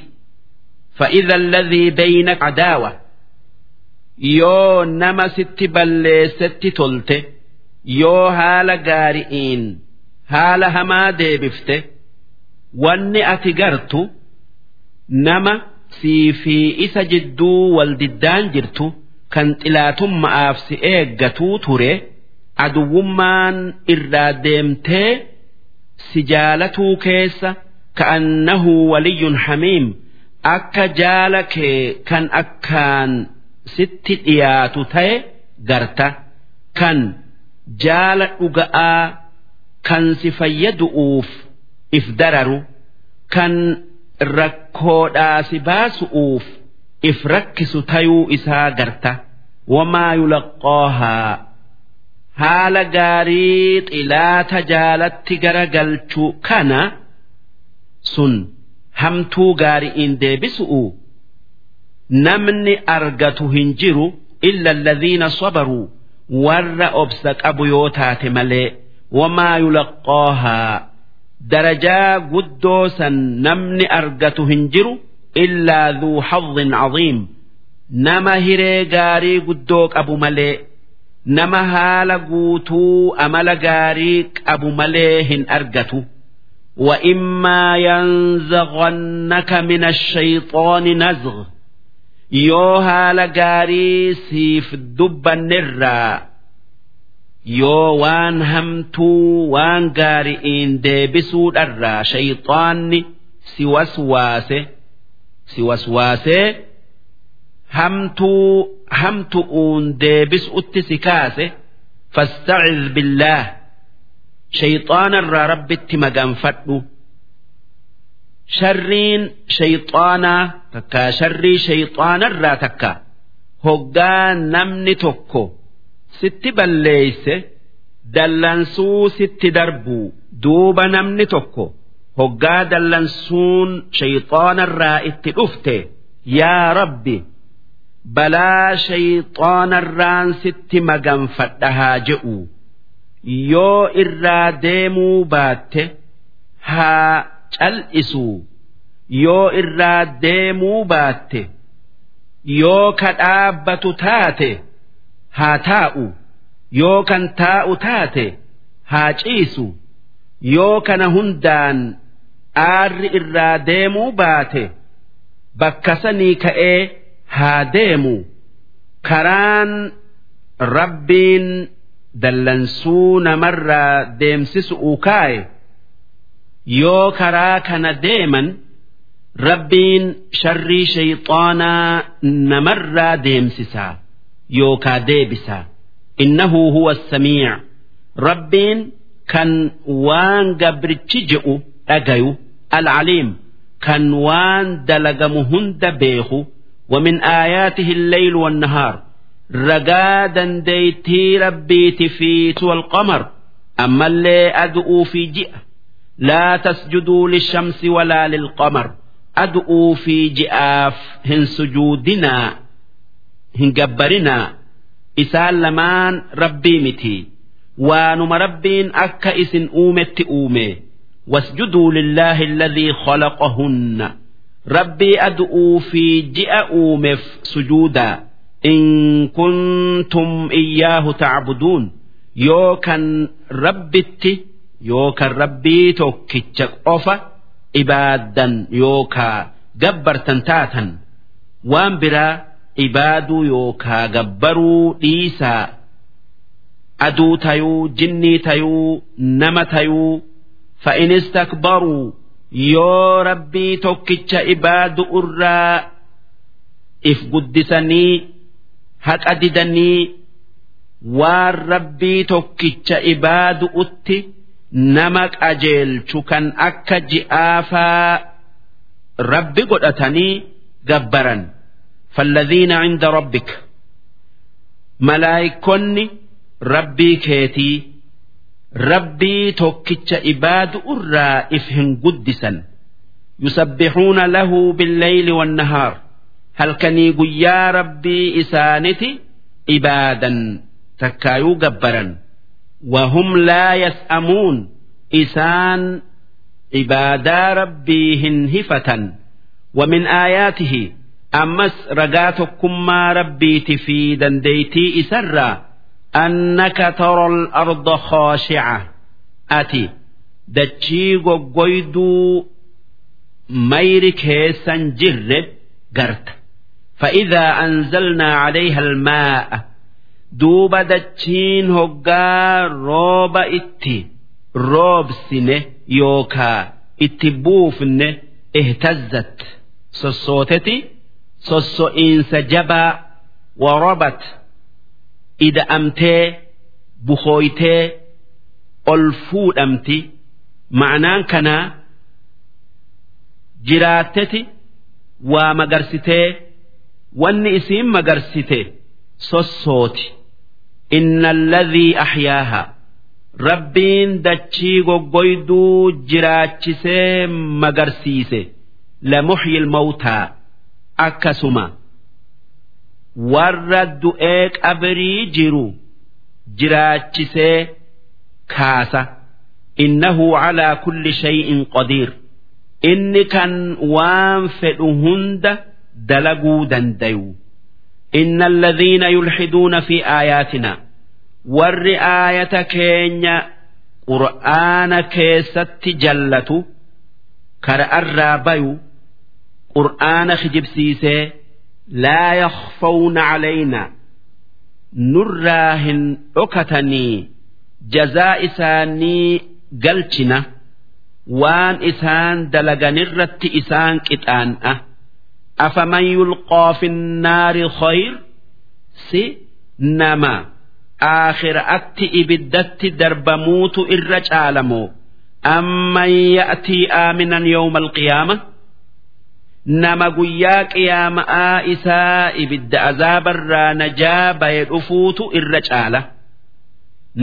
فإذا الذي بينك عداوة yoo nama sitti balleessetti tolte yoo haala gaari'iin haala hamaa deebifte wanni ati gartu nama sii fi isa jidduu waldiddaan jirtu kan xilaatummaaf si eeggatuu ture aduwwummaan irraa deemtee si jaalatuu keessa ka'annahu waliyyun hamiim akka jaala kee kan akkaan sitti dhiyaatu ta'e garta. Kan jaala dhuga'aa kan si fayyadu'uuf if dararu kan rakkoodhaa si baasu'uuf if rakkisu tayuu isaa garta. Wamaa yulaqqoohaa haala gaarii xilaata jaalatti garagalchuu kana sun hamtuu gaari'iin deebisu'u. Namni argatu hin jiru illa alladhiina sabaruu warra obsa qabu yoo taate malee wamaa yulaqqoohaa darajaa guddoo san namni argatu hin jiru illaa dhuu hazzin caziim nama hiree gaarii guddoo qabu malee nama haala guutuu amala gaarii qabu malee hin argatu وإما ينزغنك من الشيطان نزغ yoo haala gaarii siif dubbannirraa yoo waan hamtuu waan gaari'iin deebisuudharraa shayxaanni si waswaase si waswaasee hamtuu hamtu'uun deebisuutti si kaase fastaciz billaah shayxaanarraa rabbitti maganfadhu sharriin shayxaanaa takka sharrii shayxaanarraa takka hoggaa namni tokko sitti balleeyse dallansuu sitti darbuu duuba namni tokko hoggaa dallansuun shayxaanarraa itti dhufte yaa rabbi balaa shayxaanarraan sitti maganfadha haa je'u yoo irraa deemuu baatte haa cal'isuu yoo irraa deemuu baatte yoo ka dhaabbatu taate haa taa'u. Yoo kan taa'u taate haa ciisu. Yoo kana hundaan aarri irraa deemuu baate bakka sanii ka'ee haa deemu. Karaan rabbiin dallansuu namarraa deemsisu kaaye yoo karaa kana deeman rabbiin sharrii shayxaanaa namarraa deemsisaa yookaa deebisaa innahu huwa samiic rabbiin kan waan gabrichi je'u dhagayu alcaliim kan waan dalagamu hunda beeku ومن آياته الليل والنهار رقادا ديتي ربيت في سوى القمر أما اللي أدعو في جئة لا تسجدوا للشمس ولا للقمر أدعو في جئاف هن سجودنا هن جبرنا إسال لمان ربي متي وانم ربين أكا إسن أومت أومي واسجدوا لله الذي خلقهن ربي أدعو في جئ أومف سجودا إن كنتم إياه تعبدون يوكا ربتي yookaan rabbii tokkicha qofa ibaaddan yookaan gabbartan taatan waan biraa ibaaduu yookaan gabbaruu dhiisaa aduu tayuu jinnii tayuu nama tayuu fa'in istakbaruu yoo rabbii tokkicha ibaadu irraa if guddisanii haqa didanii waan rabbii tokkicha ibaadu utti. nama qajeelchu kan akka ji'aafaa rabbi godhatanii gabbaran. Falladhiina cinda rabbik malaayikonni rabbii keetii rabbii tokkicha ibaadu irraa if hin guddisan. Yusabbixuuna lahu billeyli wannahaar halkanii guyyaa rabbii isaaniti ibaadan takkaayuu gabbaran. wahum laa yas'amuun isaan ibaadaa rabbii hin hifatan ومن آياته أمس رقاتكم ما ربيت في دنديتي إسرّا أنك ترى الأرض خاشعة أتي دتشي قويدو ميرك هيسن جرب قرت فإذا أنزلنا عليها الماء duuba dachiin hoggaa rooba itti roobsine yookaa itti buufne ihtazzat sossooteti sosso'iinsa jabaa warabat ida'amtee buhooytee ol fuudhamti. Ma'anaan kanaa jiraatteti waa magarsitee wanni isiin magarsite. Sossooti. Inna alladhii ahyaaha rabbiin dachii goggoyduu jiraachisee magarsiise. Lamuxyi ilmawtaa akkasuma. Warra du'ee qabrii jiru jiraachisee kaasa. Innahu calaa kulli shay'in qadiir. Inni kan waan fedhu hunda dalaguu dandayu inna alladhiina yulxiduuna fi aayaatina warri aayata keenya qur'aana keessatti jallatu kara'arraa bayu qur'aana kijibsiisee لا يخفون علينا نراهن أكتني جزاء إساني قلتنا وان إسان دلغن الرت إسان afaman yulqaa finnaari khayr si nama akhiraatti ibiddatti darbamuutu irra caalamoo amman ya'tii aaminan yawma alqiyaama nama guyyaa qiyaama'aa isaa ibidda azaabarraa najaa baye dhufuutu irra caala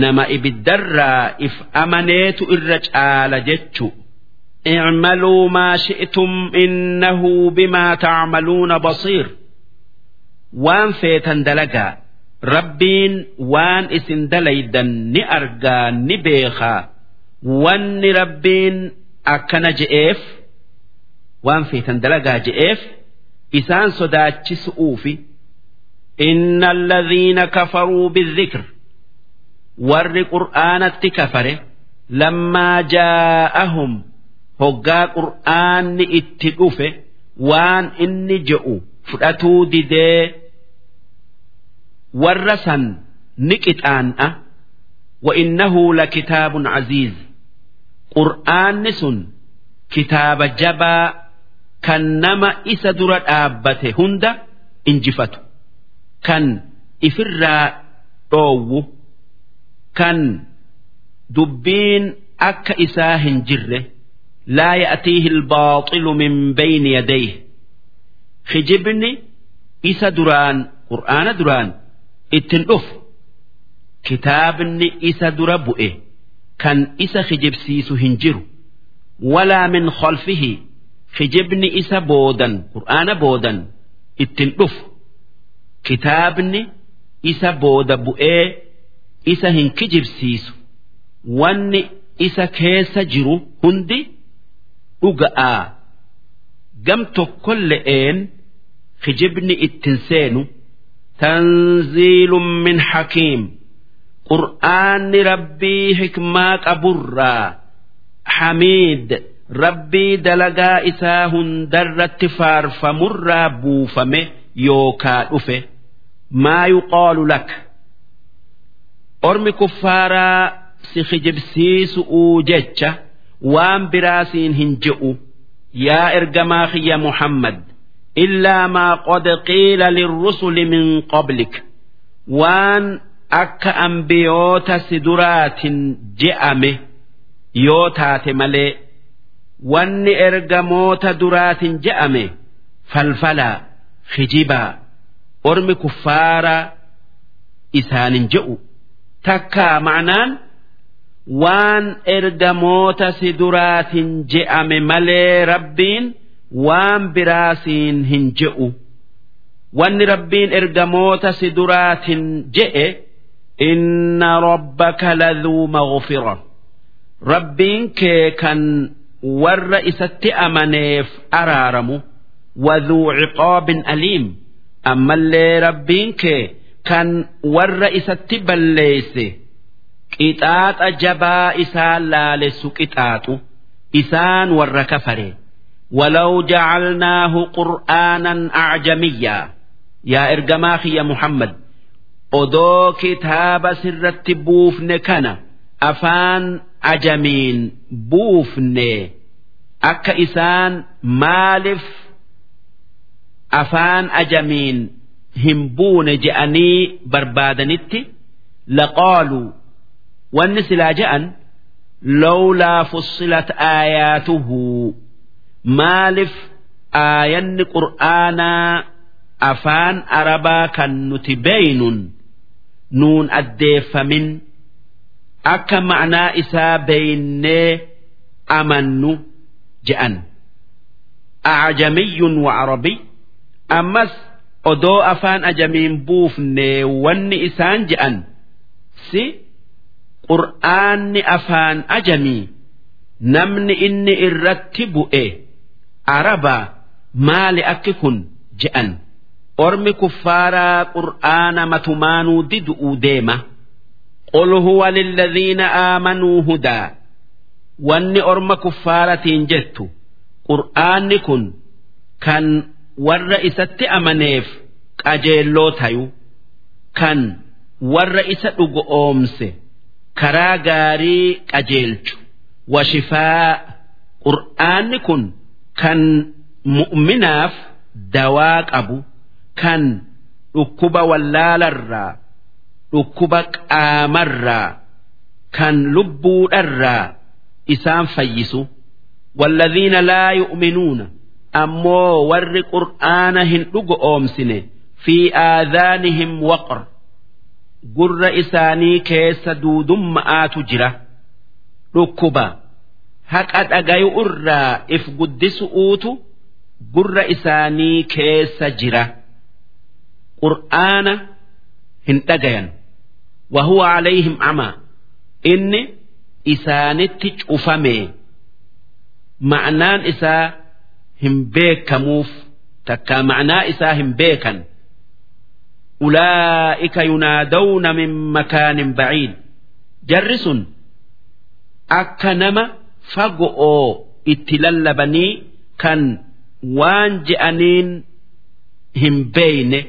nama ibiddarraa if amaneetu irra caala jechu اعملوا ما شئتم إنه بما تعملون بصير وان فيتن دلقا ربين وان اسن دليدا نأرقا نبيخا وان ربين أكن جئيف وان فيتن دلقا جئيف إسان صداتش سؤوفي إن الذين كفروا بالذكر ور قرآن كفره لما جاءهم hoggaa qur'aanni itti dhufe waan inni je'u fudhatuu didee warra san ni qixaan'a وإنه لكتاب عزيز قرآن سن كتاب جبا كنما إسدر آبته هند إنجفته كان إفرا أو كان دبين أك إساه جره لا يأتيه الباطل من بين يديه خجبني إسا دران قرآن دران اتنقف كتابني إسا دربؤه كان إسا خجب سيسو هنجر ولا من خلفه خجبني إسا بودا قرآن بودا اتنقف كتابني إسا بودا بؤه إسا هنكجب سيسو واني إسا كيس جرو هندي dhuga'aa gam tokkolle'een kijibni ittin seenu tanziilun min hakiim qur'aanni rabbii hikmaa qaburraa hamiid rabbii dalagaa isaa hundarratti faarfamurraa buufame yookaa dhufe maa yuqaalu lak. Ormi kuffaaraa si kijibsiisu'uu jecha waan biraasiin hin je'u. Yaa ergamaa kiyya muhammad illaa maa qad qiila lirrusuli min qablik. Waan akka ambiyoota si duraatin je'ame yoo taate malee wanni ergamoota duraatin je'ame falfalaa kijibaa ormi kuffaaraa isaanin je'u. Takkaa ma'anaan waan ergamoota si duraatin je'ame malee rabbiin waan biraasiin hin je'u. Wanni rabbiin ergamoota si duraatin je'e inna rabbaka laduu maghfira. Rabbiin kee kan warra isatti amaneef araaramu. Waduu ciqaabin aliim. Ammallee rabbiin kee kan warra isatti balleeyse qixaaxa jabaa isaan laalessu qixaaxu isaan warra kafare ولو جعلناه قرآنا أعجميا يا إرجماخي يا محمد odoo kitaaba sirratti buufne kana afaan ajamiin buufne akka isaan maaliif afaan ajamiin hin buune je'anii barbaadanitti laqaaluu wanni silaa je'an lawlaa fussilat aayaatuhu maaliif aayanni qur'aanaa afaan arabaa kan nuti beeynun nuun addeeffamin akka ma'naa isaa beeynee amannu je'an acjamiyyun wa arabiy ammas odoo afaan ajamiin buufne wanni isaan je'an si qur'aanni afaan ajamii namni inni irratti bu'e arabaa maali akki kun je'an? Ormi kuffaaraa qur'aana matumaanuu didu'uu deema? Qul huwa lilladhiina aamanuu hudaa. Wanni orma kuffaaratiin jettu qur'aanni kun kan warra isatti amaneef qajeelloo tayu kan warra isa dhugo oomse karaa gaarii qajeelchu washifaa qur'aanni kun kan mu'minaaf dawaa qabu kan dhukkuba wallaalarraa dhukkuba qaamarraa kan lubbuudharraa isaan fayyisu والذين لا يؤمنون أمو ور قرآنهن أومسنه في آذانهم وقر gurra isaanii keessa duudumma'aatu jira. Dhukkuba haqa dhagayu irraa if guddisu'uutu gurra isaanii keessa jira. Qur'aana hin dhagayan. Wahuwa alayhim amaa inni isaanitti cufame. Ma'naan isaa hin beekamuuf takka ma'anaa isaa hin beekan. Ulaa'ika yunaadawna min makaanin baciid jarri sun akka nama fago'oo itti lallabanii kan waan je'aniin hin beeyne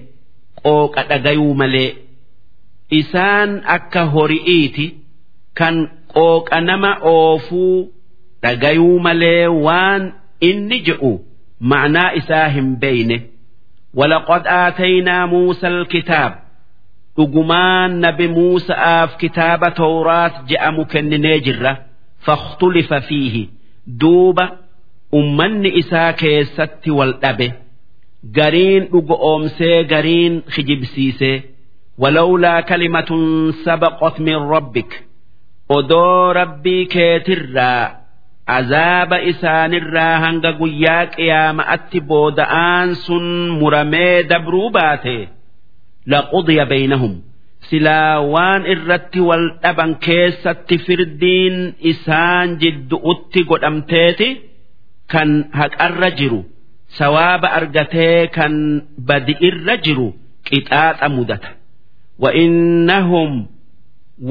qooqa dhagayuu malee isaan akka hori'iiti kan qooqa nama oofuu dhagayuu malee waan inni je'u ma'naa isaa hin beeyne ولقد آتينا موسى الكتاب dhugumaan nabi Muusa'aaf kitaaba Tawraat je'amu kenninee jirra fakhtulifa fiihi duuba ummanni isaa keessatti wal dhabe gariin dhugo oomsee gariin kijibsiisee walawlaa kalimatun sabaqat min rabbik odoo rabbii keetirraa azaaba isaanirraa hanga guyyaa qiyaama'atti booda'aan sun muramee dabruu baate. Laqudiya baynahum. Silaa waan irratti wal dhaban keessatti firdiin isaan jiddu'utti godhamteeti. Kan haqarra jiru. Sawaaba argatee kan badi'irra jiru. Qixaaxa mudata. Wa'innahum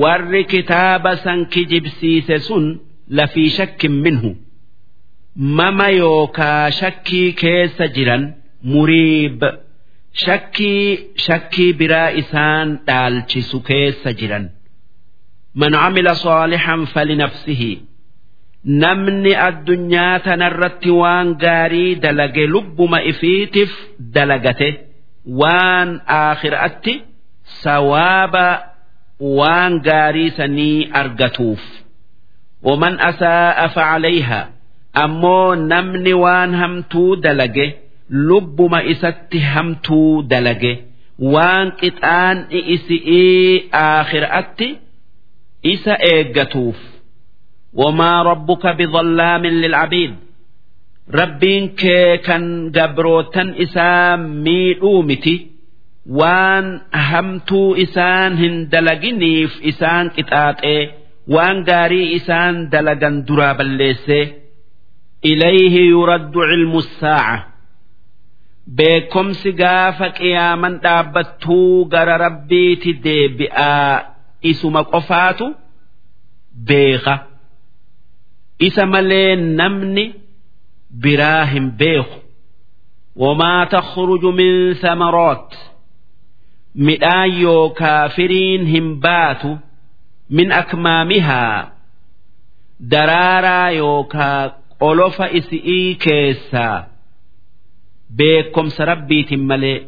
warri kitaaba san kijibsiise sun lafii shakkin minhu. Mama yookaa shakkii keessa jiran muriib. Shakkii shakkii biraa isaan dhaalchisu keessa jiran. Man camila saalixan falinafsihi namni addunyaa tanarratti waan gaarii dalage lubbuma ifiitiif dalagate waan aakhiraatti sawaaba waan gaarii sanii argatuuf waman asaa'a facaleeyha ammoo namni waan hamtuu dalage lubbuma isatti hamtuu dalage waan qixaan'i isi'ii aakhiraatti isa eeggatuuf wamaa rabbuka bidallaamin lilcabiid rabbiin kee kan gabrootan isaa miidhuu miti waan hamtuu isaan hin dalaginiif isaan qixaaxee waan gaarii isaan dalagan duraa balleessee ilayhi yuraddu cilmu saaca. Beekomsi gaafa qiyaaman dhaabbattuu gara rabbiiti deebi'aa isuma qofaatu beeka. Isa malee namni biraa hin beeku. Wamaa takhruju min samaraat midhaan yookaa firiin hin baatu min akmaamihaa daraaraa yookaa qolofa isi'ii keessaa beekomsa rabbiitiin malee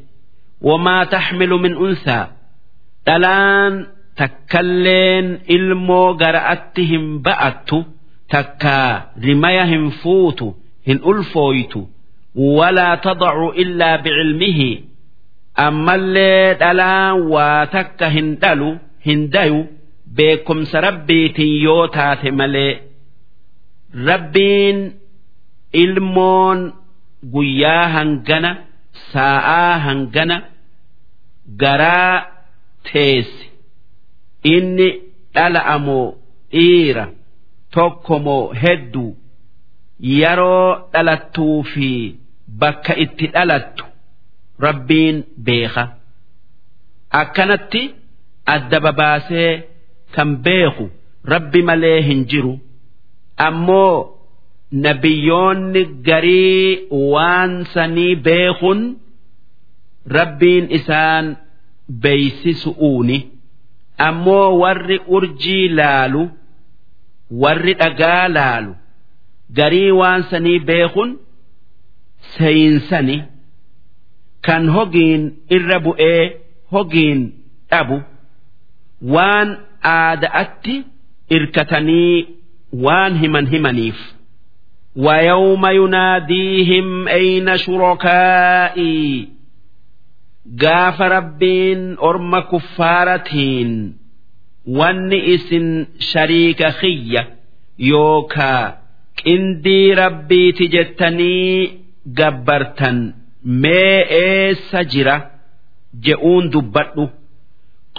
wamaa taxmilu min unsaa dhalaan takkalleen ilmoo gara'atti hin ba'attu takkaa rimaya hin fuutu hin ulfooytu walaa tadacu illaa bicilmihi ammallee dhalaan waa takka hin dhalu hin dayu beekumsa rabbiitiin yoo taate malee rabbiin ilmoon guyyaa hangana saa'aa hangana garaa teessi. Inni dhala amoo dhiira tokko moo hedduu yeroo dhalattuu fi bakka itti dhalattu rabbiin beeka. Akkanatti adda babaasee kan beeku rabbi malee hin jiru. Ammoo nabiyyoonni garii waan sanii beekun rabbiin isaan beeysisu'uuni ammoo warri urjii laalu warri dhagaa laalu garii waan sanii beekun seeyinsani kan hogiin irra bu'ee hogiin dhabu. Waan aada'atti irkatanii waan himan himaniif ويوم يناديهم أين شركائي gaafa rabbiin orma kuffaaratiin wanni isin shariika kiyya yookaa qindii rabbiiti jettanii gabbartan mee eessa jira je'uun dubbadhu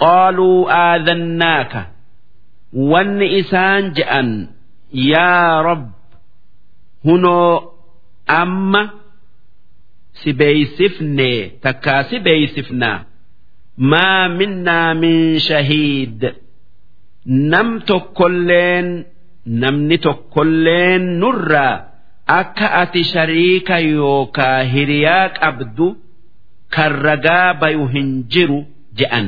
qaaluu aadannaaka wanni isaan je'an yaa rab hunoo amma si beeysifne takkaa si beeysifnaa maa minnaa min shahiid nam tokkolleen namni tokkolleen nurraa akka ati shariika yookaa hiriyaa qabdu kan ragaa bayu hin jiru je'an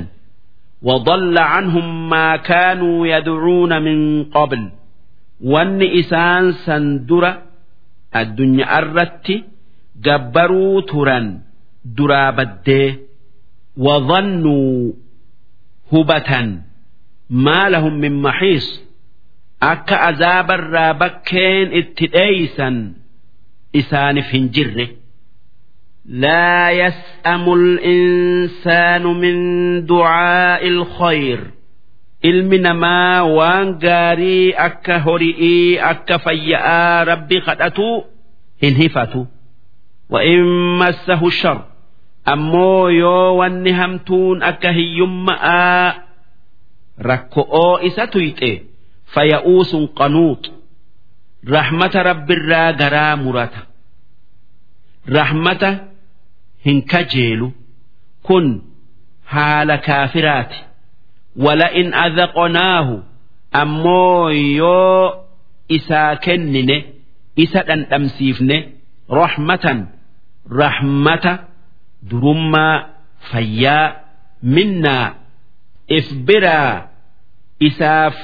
وضل عنهم ما كانوا يدعون من قبل wanni isaan san dura addunyaa irratti gabbaruu turan duraa baddee وظنوا hubatan ما لهم من محيص akka azaabarraa bakkeen itti dheeysan isaaniif hin jirre لا يسأم الإنسان من دعاء الخير ilmi namaa waan gaarii akka hori'ii akka fayya'aa rabbi kadhatu hin hifatu وإن مسه الشر ammoo yoo wanni hamtuun akka hiyyumma'aa rakko'oo isa tuyxe فيئوس قنوط rahmata rabbirraa garaa murata rahmata hin kajeelu kun haala kaafiraati wala'in adaqonaahu ammoo yoo isaa kennine isa dhandhamsiifne rahmatan rahmata durummaa fayyaa minnaa if biraa isaaf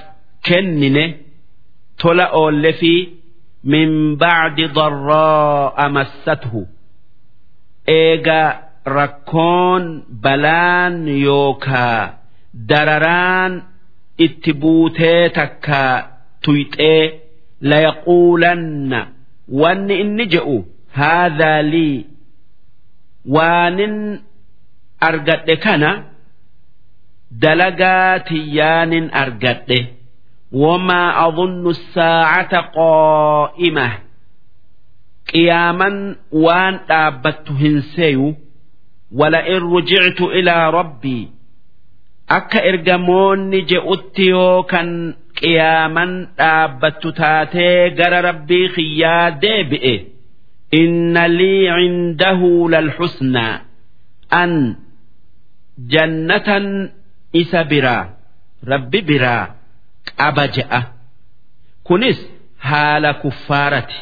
kennine tola oolle fi min ba'di darraa amassathu. eega rakkoon balaan yookaa dararaan itti buutee takka tuyxee layaquulanna. Wanni inni je'u haadhaa lii waanin argadhe kana dalagaa tiyyaanin argadhe. Wamaa adunnu saacata qo'imah qiyaaman waan dhaabbattu hin seeyu wala in rujictu ilaa rabbii akka ergamoonni je'utti yookan qiyaaman dhaabbattu taatee gara rabbii kiyyaa deebi'e. Inna lii cindahu lalxusnaa an jannatan isa biraa rabbi biraa qaba je'a kunis haala kuffaarati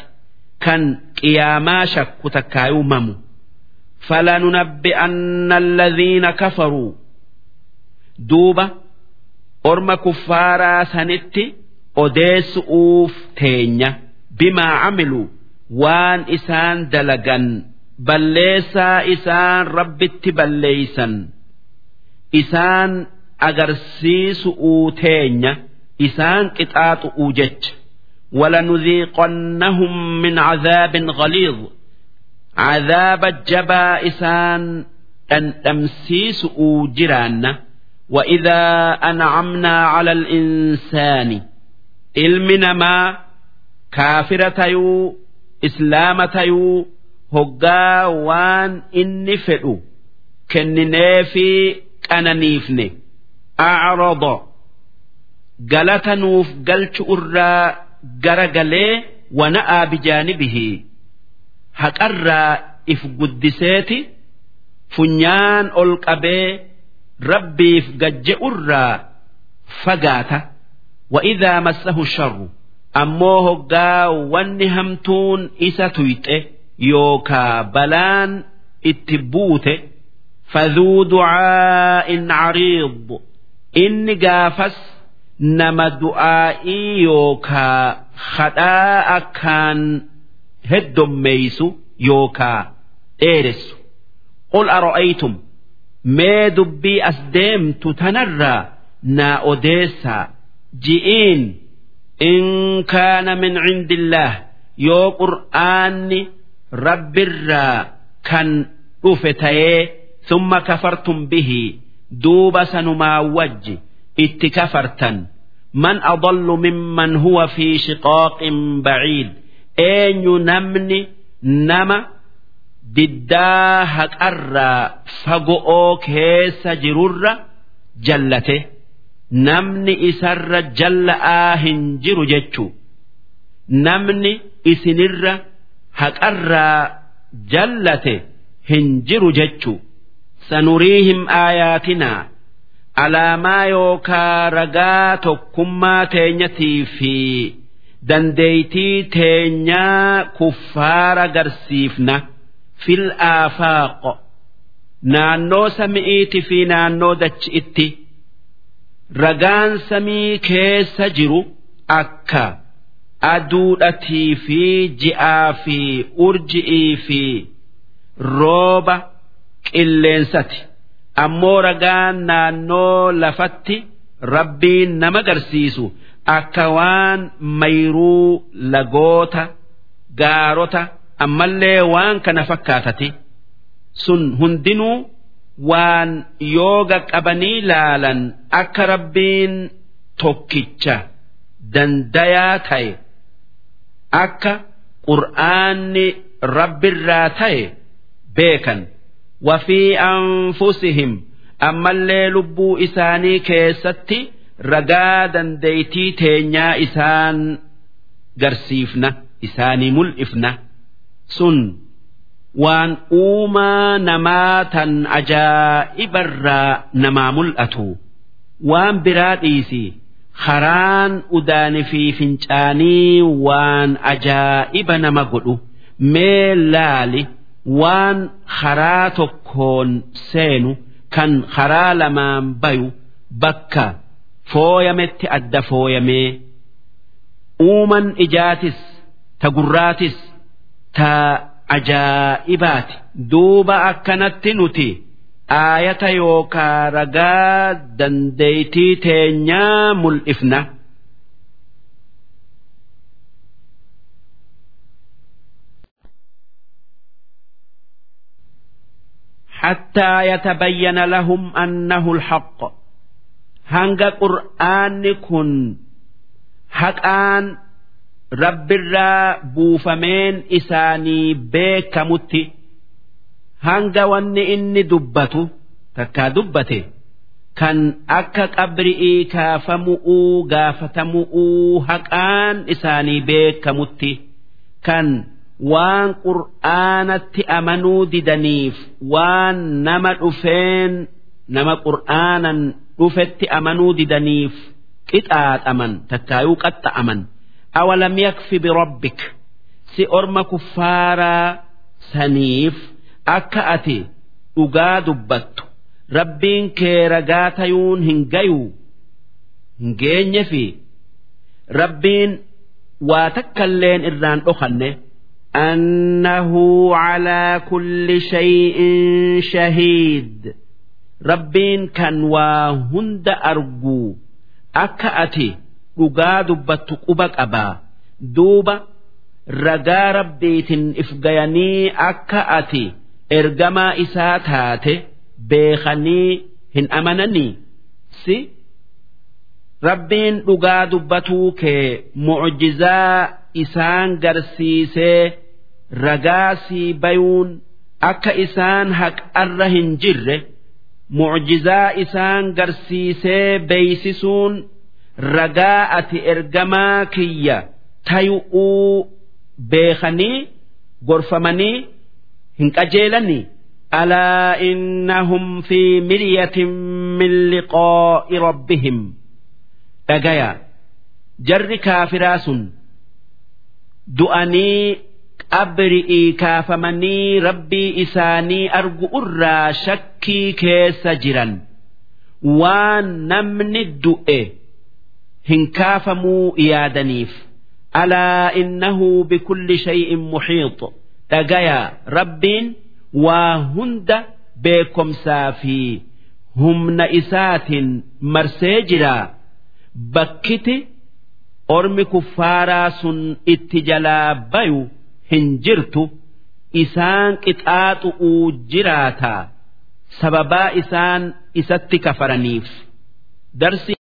kan qiyaamaa shakku takkaayuu mamu falanunabbi'anna alladhiina kafaruu duuba orma kuffaaraa sanitti odeessu'uuf teenya bimaa camiluu waan isaan dalagan balleessaa isaan rabbitti balleeysan isaan agarsiisu'uu teenya isaan qixaaxu'uu jecha ولنذيقنهم من عذاب غليظ عذاب الجبا إسان أن أمسيسؤوا جيراننا وإذا أنعمنا على الإنسان ilmi namaa kaafira tayuu islaama tayuu hoggaa waan inni fedhu kenninee fi qananiifne أعرض galata nuuf galchu irraa garagalee wana'aa bijaanibihi. Haqarraa if guddiseeti funyaan ol qabee rabbiif gajje'urraa fagaata. Wa'idaa massahu sharru ammoo hoggaa wanni hamtuun isa tuyxe yookaa balaan itti buute. Faduu ducaa'in cariid inni gaafas nama du'aa'ii yookaa hadhaa akkaan heddommeeysu yookaa dheeressu. Qul aro'aytum mee dubbii as deemtu tanarraa naa odeessaa. Ji'iin in kaana min cindillaah yoo qur'aanni rabbirraa kan dhufe ta'ee summa kafartum bihii duuba sanumaa wajji. Itti kafartan. Man adallu mimman huwa fi shiqaaqin baciid eenyu namni nama diddaa haqarraa fago'oo keessa jirurra jallate. Namni isarra jalla'aa hin jiru jechuu namni isinirra haqarraa jallate hin jiru jechuu sanuriihim aayaatinaa alaamaa yookaa ragaa tokkummaa teenyatii fi dandeeytii teenyaa kuffaara garsiifna fil aafaaq naannoo sami'iiti fi naannoo dachi'itti ragaan samii keessa jiru akka aduudhatii fi ji'aa fi urji'ii fi rooba qilleensati ammoo ragaan naannoo lafatti rabbiin nama garsiisu. Akka waan mayruu lagoota gaarota ammallee waan kana fakkaatati. Sun hundinuu waan yooga qabanii laalan akka rabbiin tokkicha dandayaa ta'e. Akka qur'aanni rabbirraa ta'e beekan wafii anfusihim ammallee lubbuu isaanii keessatti ragaa dandeeytii teenyaa isaan garsiifna isaanii mul'ifna sun waan uumaa namaa tan ajaa'ibarraa namaa mul'atu waan biraa dhiisi haraan udaani fi fincaanii waan ajaa'iba nama godhu mee laali waan haraa tokkoon seenu kan haraa lamaan bayu bakka fooyametti adda fooyamee uuman ijaatis ta gurraatis ta ajaa'ibaati duuba akkanatti nuti aayata yookaa ragaa dandeeytii teenyaa mul'ifna. حتى يتبين لهم أنه الحق هنگ قرآن كن حقان رب الرا بوفمين إساني بيكمت هنگ ون إني دبته تكا دبته كان أكا قبرئي كافمؤو غافتمؤو حقان إساني بيكمت كان waan qur'aanatti amanuu didaniif waan nama dhufeen nama qur'aanan dhufetti amanuu didaniif qixaaxaman takkaayuu qaxxa'aman awalam yakfi birabbik si orma kuffaaraa saniif akka ati dhugaa dubbattu rabbiin kee ragaa tayuun hin gayuu hin geenye fi rabbiin waa takkalleen irraan dhokanne أنه على كل شيء شهيد ربين كان وهند أرجو أكأتي dhugaa dubbattu quba qabaa duuba ragaa rabbiitin if gayanii akka ati ergamaa isaa taate beekanii hin amananii si rabbiin dhugaa dubbatuu kee mucjizaa isaan garsiisee ragaa sii bayuun akka isaan haqarra hin jirre mucjizaa isaan garsiisee beeysisuun ragaa ati ergamaa kiyya tayu'uu beekanii gorfamanii hin qajeelanii? Alaa innahum fi miryatin min liqaa'i rabbihim. Dhagaya jarri kaafiraa sun qabri'ii kaafamanii rabbii isaanii argu irraa shakkii keessa jiran. Waan namni du'e hin kaafamuu yaadaniif. Alaa innahu bikulli shay'in muhiit. Dhagaya rabbiin waa hunda beekomsaa fi humna isaatiin marsee jiraa bakkiti ormi kuffaaraa sun itti jalaa hin jirtu isaan qixaaxu'uu jiraataa sababaa isaan isatti kafaraniif. Darsi